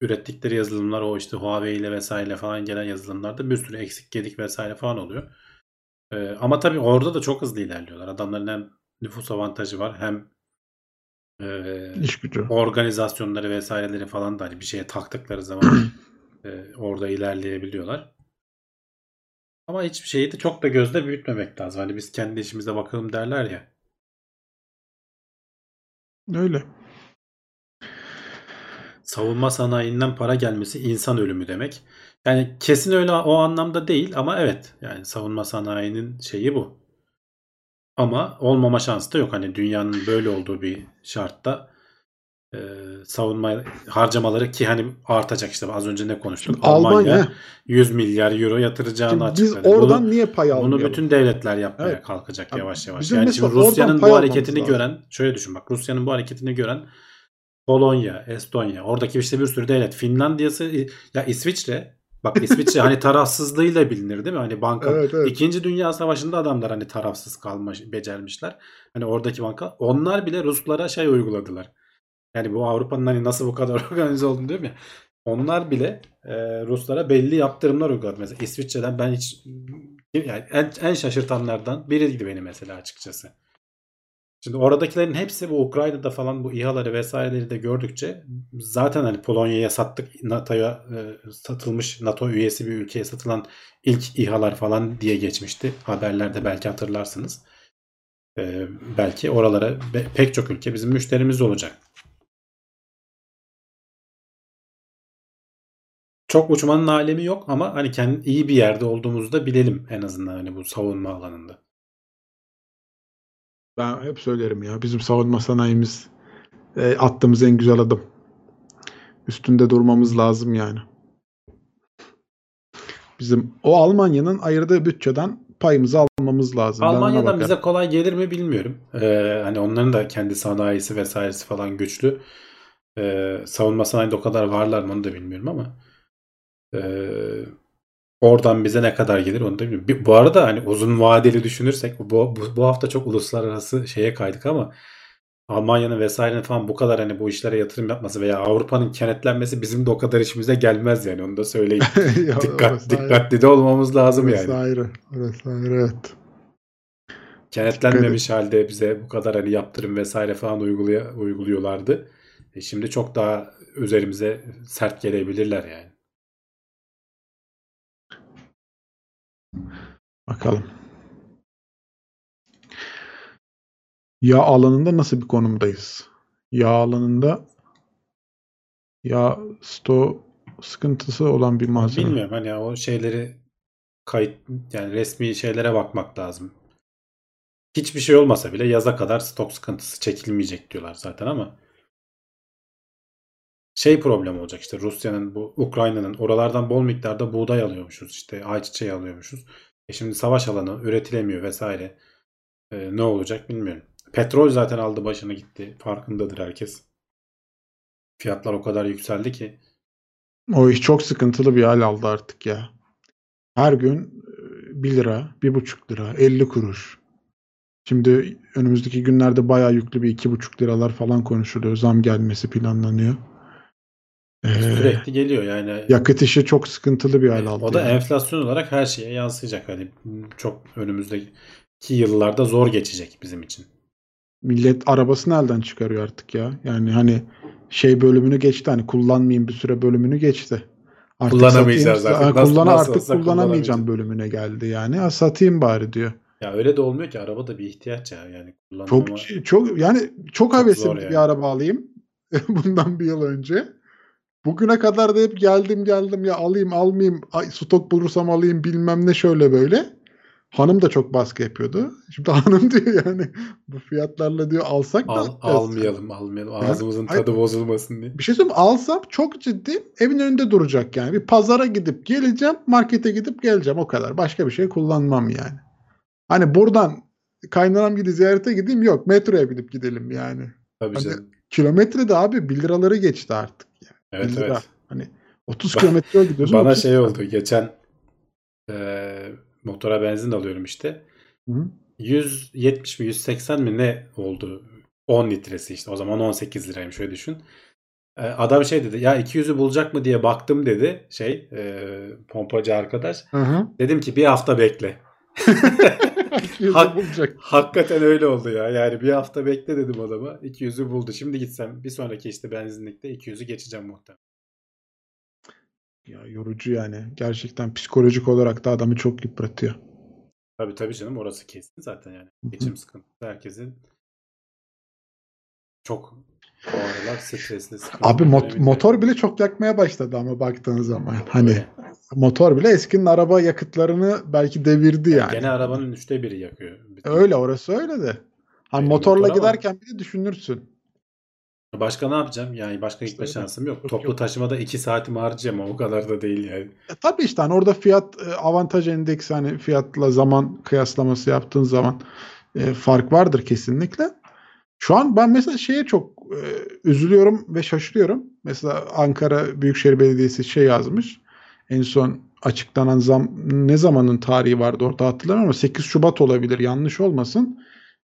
ürettikleri yazılımlar o işte Huawei ile vesaire falan gelen yazılımlarda bir sürü eksik gedik vesaire falan oluyor. E, ama tabii orada da çok hızlı ilerliyorlar. Adamların hem nüfus avantajı var hem e, İş gücü. organizasyonları vesaireleri falan da hani bir şeye taktıkları zaman e, orada ilerleyebiliyorlar. Ama hiçbir şeyi de çok da gözde büyütmemek lazım. Hani biz kendi işimize bakalım derler ya. Öyle. Savunma sanayinden para gelmesi insan ölümü demek. Yani kesin öyle o anlamda değil ama evet. Yani savunma sanayinin şeyi bu. Ama olmama şansı da yok. Hani dünyanın böyle olduğu bir şartta e, savunma harcamaları ki hani artacak işte az önce ne konuştuk. Şimdi Almanya 100 milyar euro yatıracağını Şimdi biz açıkladı. oradan Bunu- niye pay bunu almayalım? bütün devletler yapmaya Evet. kalkacak yavaş yavaş. bizim Yani şimdi Rusya'nın bu hareketini lazım. gören şöyle düşün bak Rusya'nın bu hareketini gören Polonya, Estonya, oradaki işte bir sürü devlet. Finlandiya'sı ya İsviçre bak İsviçre hani tarafsızlığıyla bilinir değil mi? Hani banka Evet, evet. İkinci Dünya Savaşı'nda adamlar hani tarafsız kalmış, becermişler. Hani oradaki banka onlar bile Ruslara şey uyguladılar. Yani bu Avrupa'nın hani nasıl bu kadar organize olduğunu diyorum ya. Onlar bile e, Ruslara belli yaptırımlar uyguladı. Mesela İsviçre'den ben hiç yani en, en şaşırtanlardan biriydi beni mesela açıkçası. Şimdi oradakilerin hepsi bu Ukrayna'da falan bu İHA'ları vesaireleri de gördükçe zaten hani Polonya'ya sattık NATO'ya e, satılmış NATO üyesi bir ülkeye satılan ilk İHA'lar falan diye geçmişti. Haberlerde belki hatırlarsınız. E, belki oralara be- pek çok ülke bizim müşterimiz olacak. Çok uçmanın alemi yok ama hani kendi iyi bir yerde olduğumuzu da bilelim en azından hani bu savunma alanında. Ben hep söylerim ya bizim savunma sanayimiz e, attığımız en güzel adım. Üstünde durmamız lazım yani. Bizim o Almanya'nın ayırdığı bütçeden payımızı almamız lazım. Almanya'dan bize kolay gelir mi bilmiyorum. Ee, hani onların da kendi sanayisi vesairesi falan güçlü. Ee, savunma sanayinde o kadar varlar mı onu da bilmiyorum ama ee, oradan bize ne kadar gelir onu da bilmiyorum. Bir- Bu arada hani uzun vadeli düşünürsek bu, bu, bu hafta çok uluslararası şeye kaydık ama Almanya'nın vesairenin falan bu kadar hani bu işlere yatırım yapması veya Avrupa'nın kenetlenmesi bizim de o kadar işimize gelmez yani onu da söyleyeyim. Ya Dikkat, ayrı. dikkatli de olmamız lazım Orası yani. ayrı. Orası ayrı evet. kenetlenmemiş halde bize bu kadar hani yaptırım vesaire falan uygulaya, uyguluyorlardı. E şimdi çok daha üzerimize sert gelebilirler yani. Bakalım. Yağ alanında nasıl bir konumdayız? Yağ alanında yağ sto sıkıntısı olan bir malzeme. Bilmiyorum hani o şeyleri kayıt yani resmi şeylere bakmak lazım. Hiçbir şey olmasa bile yaza kadar stok sıkıntısı çekilmeyecek diyorlar zaten ama şey problem olacak işte Rusya'nın bu Ukrayna'nın oralardan bol miktarda buğday alıyormuşuz işte ayçiçeği alıyormuşuz. E şimdi savaş alanı üretilemiyor vesaire. E, ne olacak bilmiyorum. Petrol zaten aldı başını gitti. Farkındadır herkes. Fiyatlar o kadar yükseldi ki. O iş çok sıkıntılı bir hal aldı artık ya. Her gün e, 1 lira, 1,5 lira, 50 kuruş. Şimdi önümüzdeki günlerde bayağı yüklü bir 2,5 liralar falan konuşuluyor. Zam gelmesi planlanıyor. Ee, Sürekli geliyor yani. yakıt işi çok sıkıntılı bir hal aldı. O da yani. enflasyon olarak her şeye yansıyacak. Hani çok önümüzdeki yıllarda zor geçecek bizim için. Millet arabasını elden çıkarıyor artık ya. Yani hani şey bölümünü geçti hani kullanmayayım bir süre bölümünü geçti. Artık Kullanamayacağız satayım, artık. Nasıl- kullana, nasıl artık kullanamayacağım bölümüne geldi yani. Ha, satayım bari diyor. Ya öyle de olmuyor ki araba da bir ihtiyaç ya. Yani Çok kullanmama çok yani çok zor hevesli bir yani. araba alayım. Bundan bir yıl önce. Bugüne kadar da hep geldim geldim ya alayım almayayım ay, stok bulursam alayım bilmem ne şöyle böyle. Hanım da çok baskı yapıyordu. Şimdi hanım diyor yani bu fiyatlarla diyor alsak da al, almayalım almayalım. Ağzımızın Hayır. tadı bozulmasın diye. Bir şey söyleyeyim alsam çok ciddi evin önünde duracak yani. Bir pazara gidip geleceğim, markete gidip geleceğim o kadar. Başka bir şey kullanmam yani. Hani buradan kaynanam gidi ziyarete gideyim yok. Metroya gidip gidelim yani. Tabii Hani canım. Kilometre de abi 1 liraları geçti artık. Yani. Evet 1 lira. evet. Hani 30 kilometre yol gidiyorsun. Bana 30 şey oldu. Geçen eee, motora benzin alıyorum işte. Hı. 170 mi 180 mi ne oldu? 10 litresi işte. O zaman 18 liraymış şöyle düşün. Ee, Adam şey dedi ya 200'ü bulacak mı diye baktım dedi şey e, pompacı arkadaş. Hı hı. Dedim ki bir hafta bekle. 200'ü Hak- bulacak. Hakikaten öyle oldu ya. Yani bir hafta bekle dedim adama. 200'ü buldu. Şimdi gitsem bir sonraki işte benzinlikte 200'ü geçeceğim muhtemelen. Ya yorucu yani. Gerçekten psikolojik olarak da adamı çok yıpratıyor. Tabii tabii canım orası kesin zaten yani. Geçim sıkıntısı herkesin çok o aralar stresli Abi mot- döneminde. motor bile çok yakmaya başladı ama baktığın zaman. Hani. Motor bile eskinin araba yakıtlarını belki devirdi yani. Gene arabanın üçte biri yakıyor. Bütün- Öyle orası öyle de. Hani motorla motor ama- giderken bir de düşünürsün. Başka ne yapacağım? Yani başka gitme İşte şansım yok. Yok, Toplu yok. taşımada iki saatimi harcayacağım ama o kadar da değil yani. E, tabii işte hani orada fiyat e, avantaj endeksi hani fiyatla zaman kıyaslaması yaptığın zaman e, fark vardır kesinlikle. Şu an ben mesela şeye çok e, üzülüyorum ve şaşırıyorum. Mesela Ankara Büyükşehir Belediyesi şey yazmış. En son açıklanan zam ne zamanın tarihi vardı orada hatırlamıyorum ama 8 Şubat olabilir yanlış olmasın.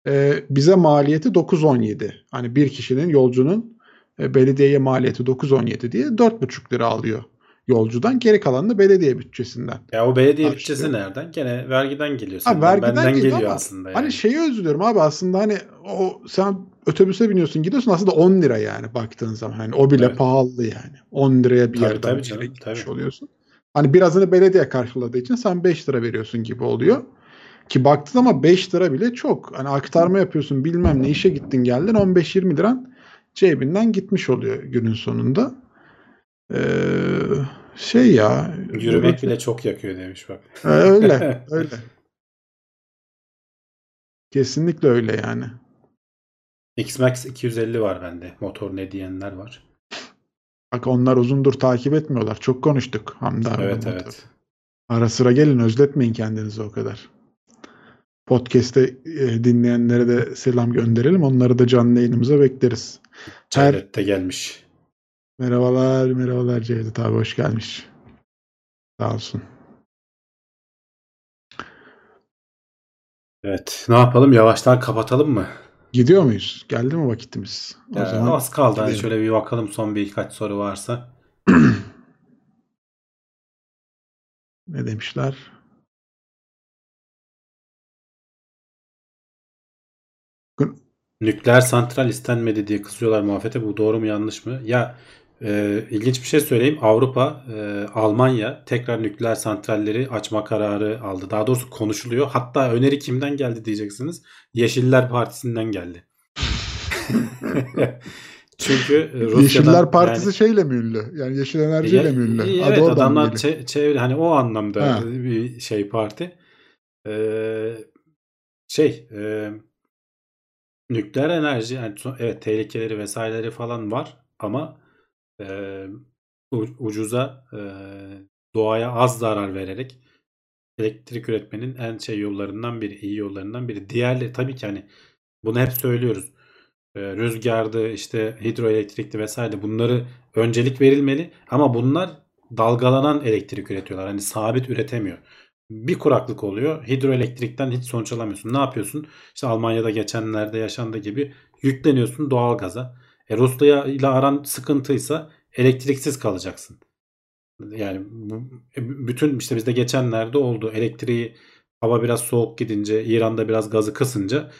E, bize maliyeti 9.17. Hani bir kişinin yolcunun e, belediyeye maliyeti 9.17 diye 4.5 lira alıyor yolcudan. Geri kalanını belediye bütçesinden. Ya o belediye Karşılıyor. bütçesi nereden? Gene vergiden geliyor. Ha, vergiden benden geliyor geliyor ama aslında yani. Hani şeyi üzülüyorum abi aslında hani o sen otobüse biniyorsun gidiyorsun aslında 10 lira yani baktığın zaman. Hani o bile Evet. pahalı yani. 10 liraya bir Tabii, yerden tabii bir yere gitmiş tabii. oluyorsun. Hani birazını belediye karşıladığı için sen 5 lira veriyorsun gibi oluyor. Ki baktın ama 5 lira bile çok. Hani aktarma yapıyorsun bilmem ne işe gittin geldin 15-20 liran cebinden gitmiş oluyor günün sonunda. Ee, şey ya. Yürümek bile çok yakıyor demiş bak. Ee, öyle öyle. Kesinlikle öyle yani. X-Max 250 var bende. Motor ne diyenler var. Bak onlar uzundur takip etmiyorlar. Çok konuştuk Hamdi abi. Evet evet. Ara sıra gelin özletmeyin kendinizi o kadar. Podcast'te e, dinleyenlere de selam gönderelim. Onları da canlı yayınımıza bekleriz. Her Cevdet de gelmiş. merhabalar, merhabalar Cevdet abi hoş gelmiş. Sağ olsun. Evet. Ne yapalım? Yavaştan kapatalım mı? Gidiyor muyuz? Geldi mi vakitimiz? O Ya, zaman az kaldı. Hani şöyle bir bakalım son birkaç soru varsa. ne demişler? Nükleer santral istenmedi diye kızıyorlar muhalefete. Bu doğru mu yanlış mı? Ya e, ilginç bir şey söyleyeyim. Avrupa, e, Almanya tekrar nükleer santralleri açma kararı aldı. Daha doğrusu konuşuluyor. Hatta öneri kimden geldi diyeceksiniz. Yeşiller Partisi'nden geldi. Çünkü e, Rusya'dan Yeşiller Partisi yani- şeyle mi ünlü? Yani Yeşil Enerjiyle Ya- mi ünlü? Evet Adı adamlar çe- çevre hani o anlamda Ha. bir şey parti. Ee, şey e, nükleer enerji yani evet tehlikeleri vesaireleri falan var ama e, ucuza e, doğaya az zarar vererek elektrik üretmenin en şey yollarından biri, iyi yollarından biri. Diğerleri tabii ki hani bunu hep söylüyoruz. E, rüzgardı, işte hidroelektrikti vesaire bunları öncelik verilmeli ama bunlar dalgalanan elektrik üretiyorlar. Hani sabit üretemiyor. Bir kuraklık oluyor. Hidroelektrikten hiç sonuç alamıyorsun. Ne yapıyorsun? İşte Almanya'da geçenlerde yaşandığı gibi yükleniyorsun doğalgaza. E Rusya ile aran sıkıntıysa elektriksiz kalacaksın. Yani e, bütün işte bizde geçenlerde oldu. Elektriği hava biraz soğuk gidince İran'da biraz gazı kısınca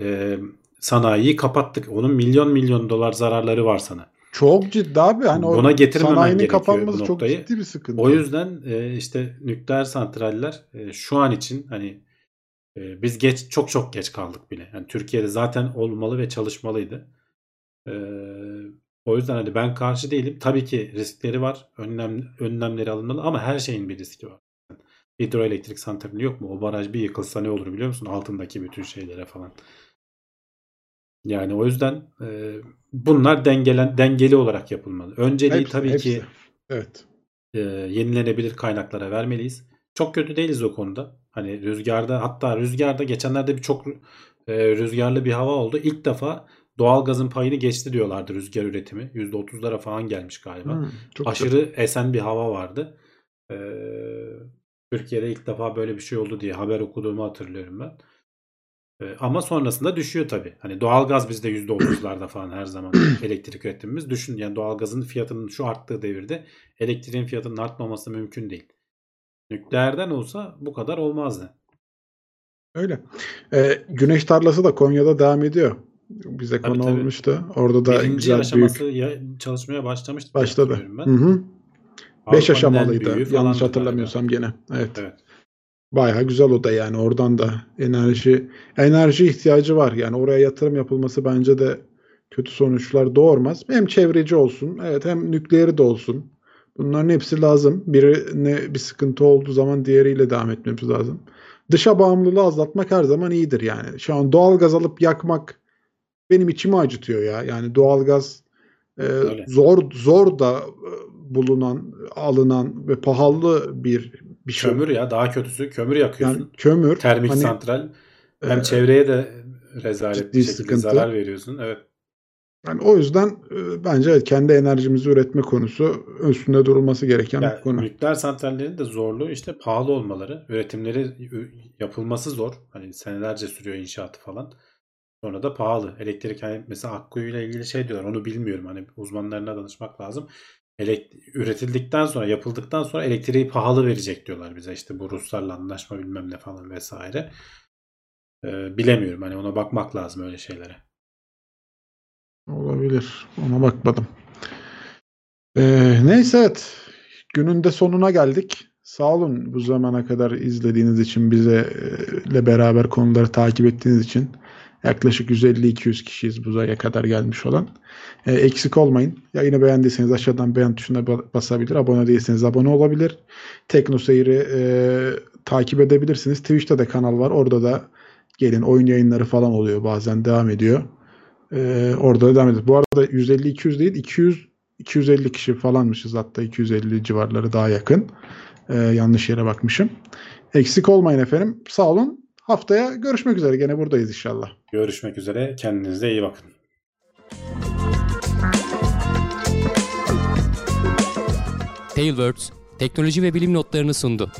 e, sanayiyi kapattık. Onun milyon milyon dolar zararları var sana. Çok ciddi abi. Hani Buna getirmemen sanayinin kapanması çok ciddi bir sıkıntı. O yüzden e, işte nükleer santraller e, şu an için hani e, biz geç çok çok geç kaldık bile. Yani Türkiye'de zaten olmalı ve çalışmalıydı. E, o yüzden hani ben karşı değilim. Tabii ki riskleri var. Önlem önlemleri alınmalı ama her şeyin bir riski var. Hidroelektrik santrali yok mu? O baraj bir yıkılsa ne olur biliyor musun? Altındaki bütün şeylere falan. Yani o yüzden e, bunlar dengelen dengeli olarak yapılmalı. Önceliği Hepsi, tabii hepsi. ki Evet. e, yenilenebilir kaynaklara vermeliyiz. Çok kötü değiliz o konuda. Hani rüzgarda hatta rüzgarda geçenlerde bir çok e, rüzgarlı bir hava oldu. İlk defa doğalgazın payını geçti diyorlardı rüzgar üretimi. %30'lara falan gelmiş galiba. Hmm, çok Aşırı esen bir hava vardı. E, Türkiye'de ilk defa böyle bir şey oldu diye haber okuduğumu hatırlıyorum ben. E, ama sonrasında düşüyor tabii. Hani doğalgaz bizde %30'larda falan her zaman elektrik üretimimiz. Düşün yani doğalgazın fiyatının şu arttığı devirde elektriğin fiyatının artmaması mümkün değil. Nükleerden olsa bu kadar olmazdı. Öyle. Ee, güneş tarlası da Konya'da devam ediyor. Bize Tabii, konu tabii. olmuştu. Orada da Birinci güzel aşaması büyük ya- çalışmaya başlamıştı. başladı. Ben. Hı hı. Beş Avrupa'nın en aşamalıydı. Yanlış hatırlamıyorsam gene. Evet. galiba. Evet. Bayağı güzel o da yani oradan da enerji enerji ihtiyacı var. Yani oraya yatırım yapılması bence de kötü sonuçlar doğurmaz. Hem çevreci olsun, evet hem nükleeri de olsun. Bunların hepsi lazım. Birine bir sıkıntı olduğu zaman diğeriyle devam etmemiz lazım. Dışa bağımlılığı azaltmak her zaman iyidir yani. Şu an doğalgaz alıp yakmak benim içimi acıtıyor ya. Yani doğalgaz e, Öyle. zor zor da e, bulunan, alınan ve pahalı bir bir şey. Kömür ya daha kötüsü kömür yakıyorsun. Yani kömür Termik hani, santral hem e, çevreye de rezalet bir şekilde sıkıntı. zarar veriyorsun. Evet. Yani o yüzden e, bence evet, kendi enerjimizi üretme konusu üstünde durulması gereken Yani bir konu. nükleer santrallerin de zorluğu işte pahalı olmaları. Üretimleri yapılması zor. Hani senelerce sürüyor inşaatı falan. Sonra da pahalı. Elektrik hani mesela Akkuyu ile ilgili şey diyorlar. Onu bilmiyorum. Hani uzmanlarına danışmak lazım. Elek- üretildikten sonra yapıldıktan sonra elektriği pahalı verecek diyorlar bize. İşte bu Ruslarla anlaşma bilmem ne falan vesaire. Ee, bilemiyorum. Hani ona bakmak lazım öyle şeylere. Olabilir. Ona bakmadım. Ee, neyse evet. Günün de sonuna geldik. Sağ olun bu zamana kadar izlediğiniz için bize e, beraber konuları takip ettiğiniz için. Yaklaşık 150-200 kişiyiz bu zaya kadar gelmiş olan. Ee, eksik olmayın. Yayını beğendiyseniz aşağıdan beğen tuşuna ba- basabilir. Abone değilseniz abone olabilir. Tekno Seyir'i e, takip edebilirsiniz. Twitch'te de kanal var. Orada da gelin oyun yayınları falan oluyor. Bazen devam ediyor. Ee, orada da devam ediyor. Bu arada 150-200 değil 200 250 kişi falanmışız hatta 250 civarları daha yakın. Ee, yanlış yere bakmışım. Eksik olmayın efendim. Sağ olun. Haftaya görüşmek üzere. Gene buradayız inşallah. Görüşmek üzere. Kendinize iyi bakın. Tailwords teknoloji ve bilim notlarını sundu.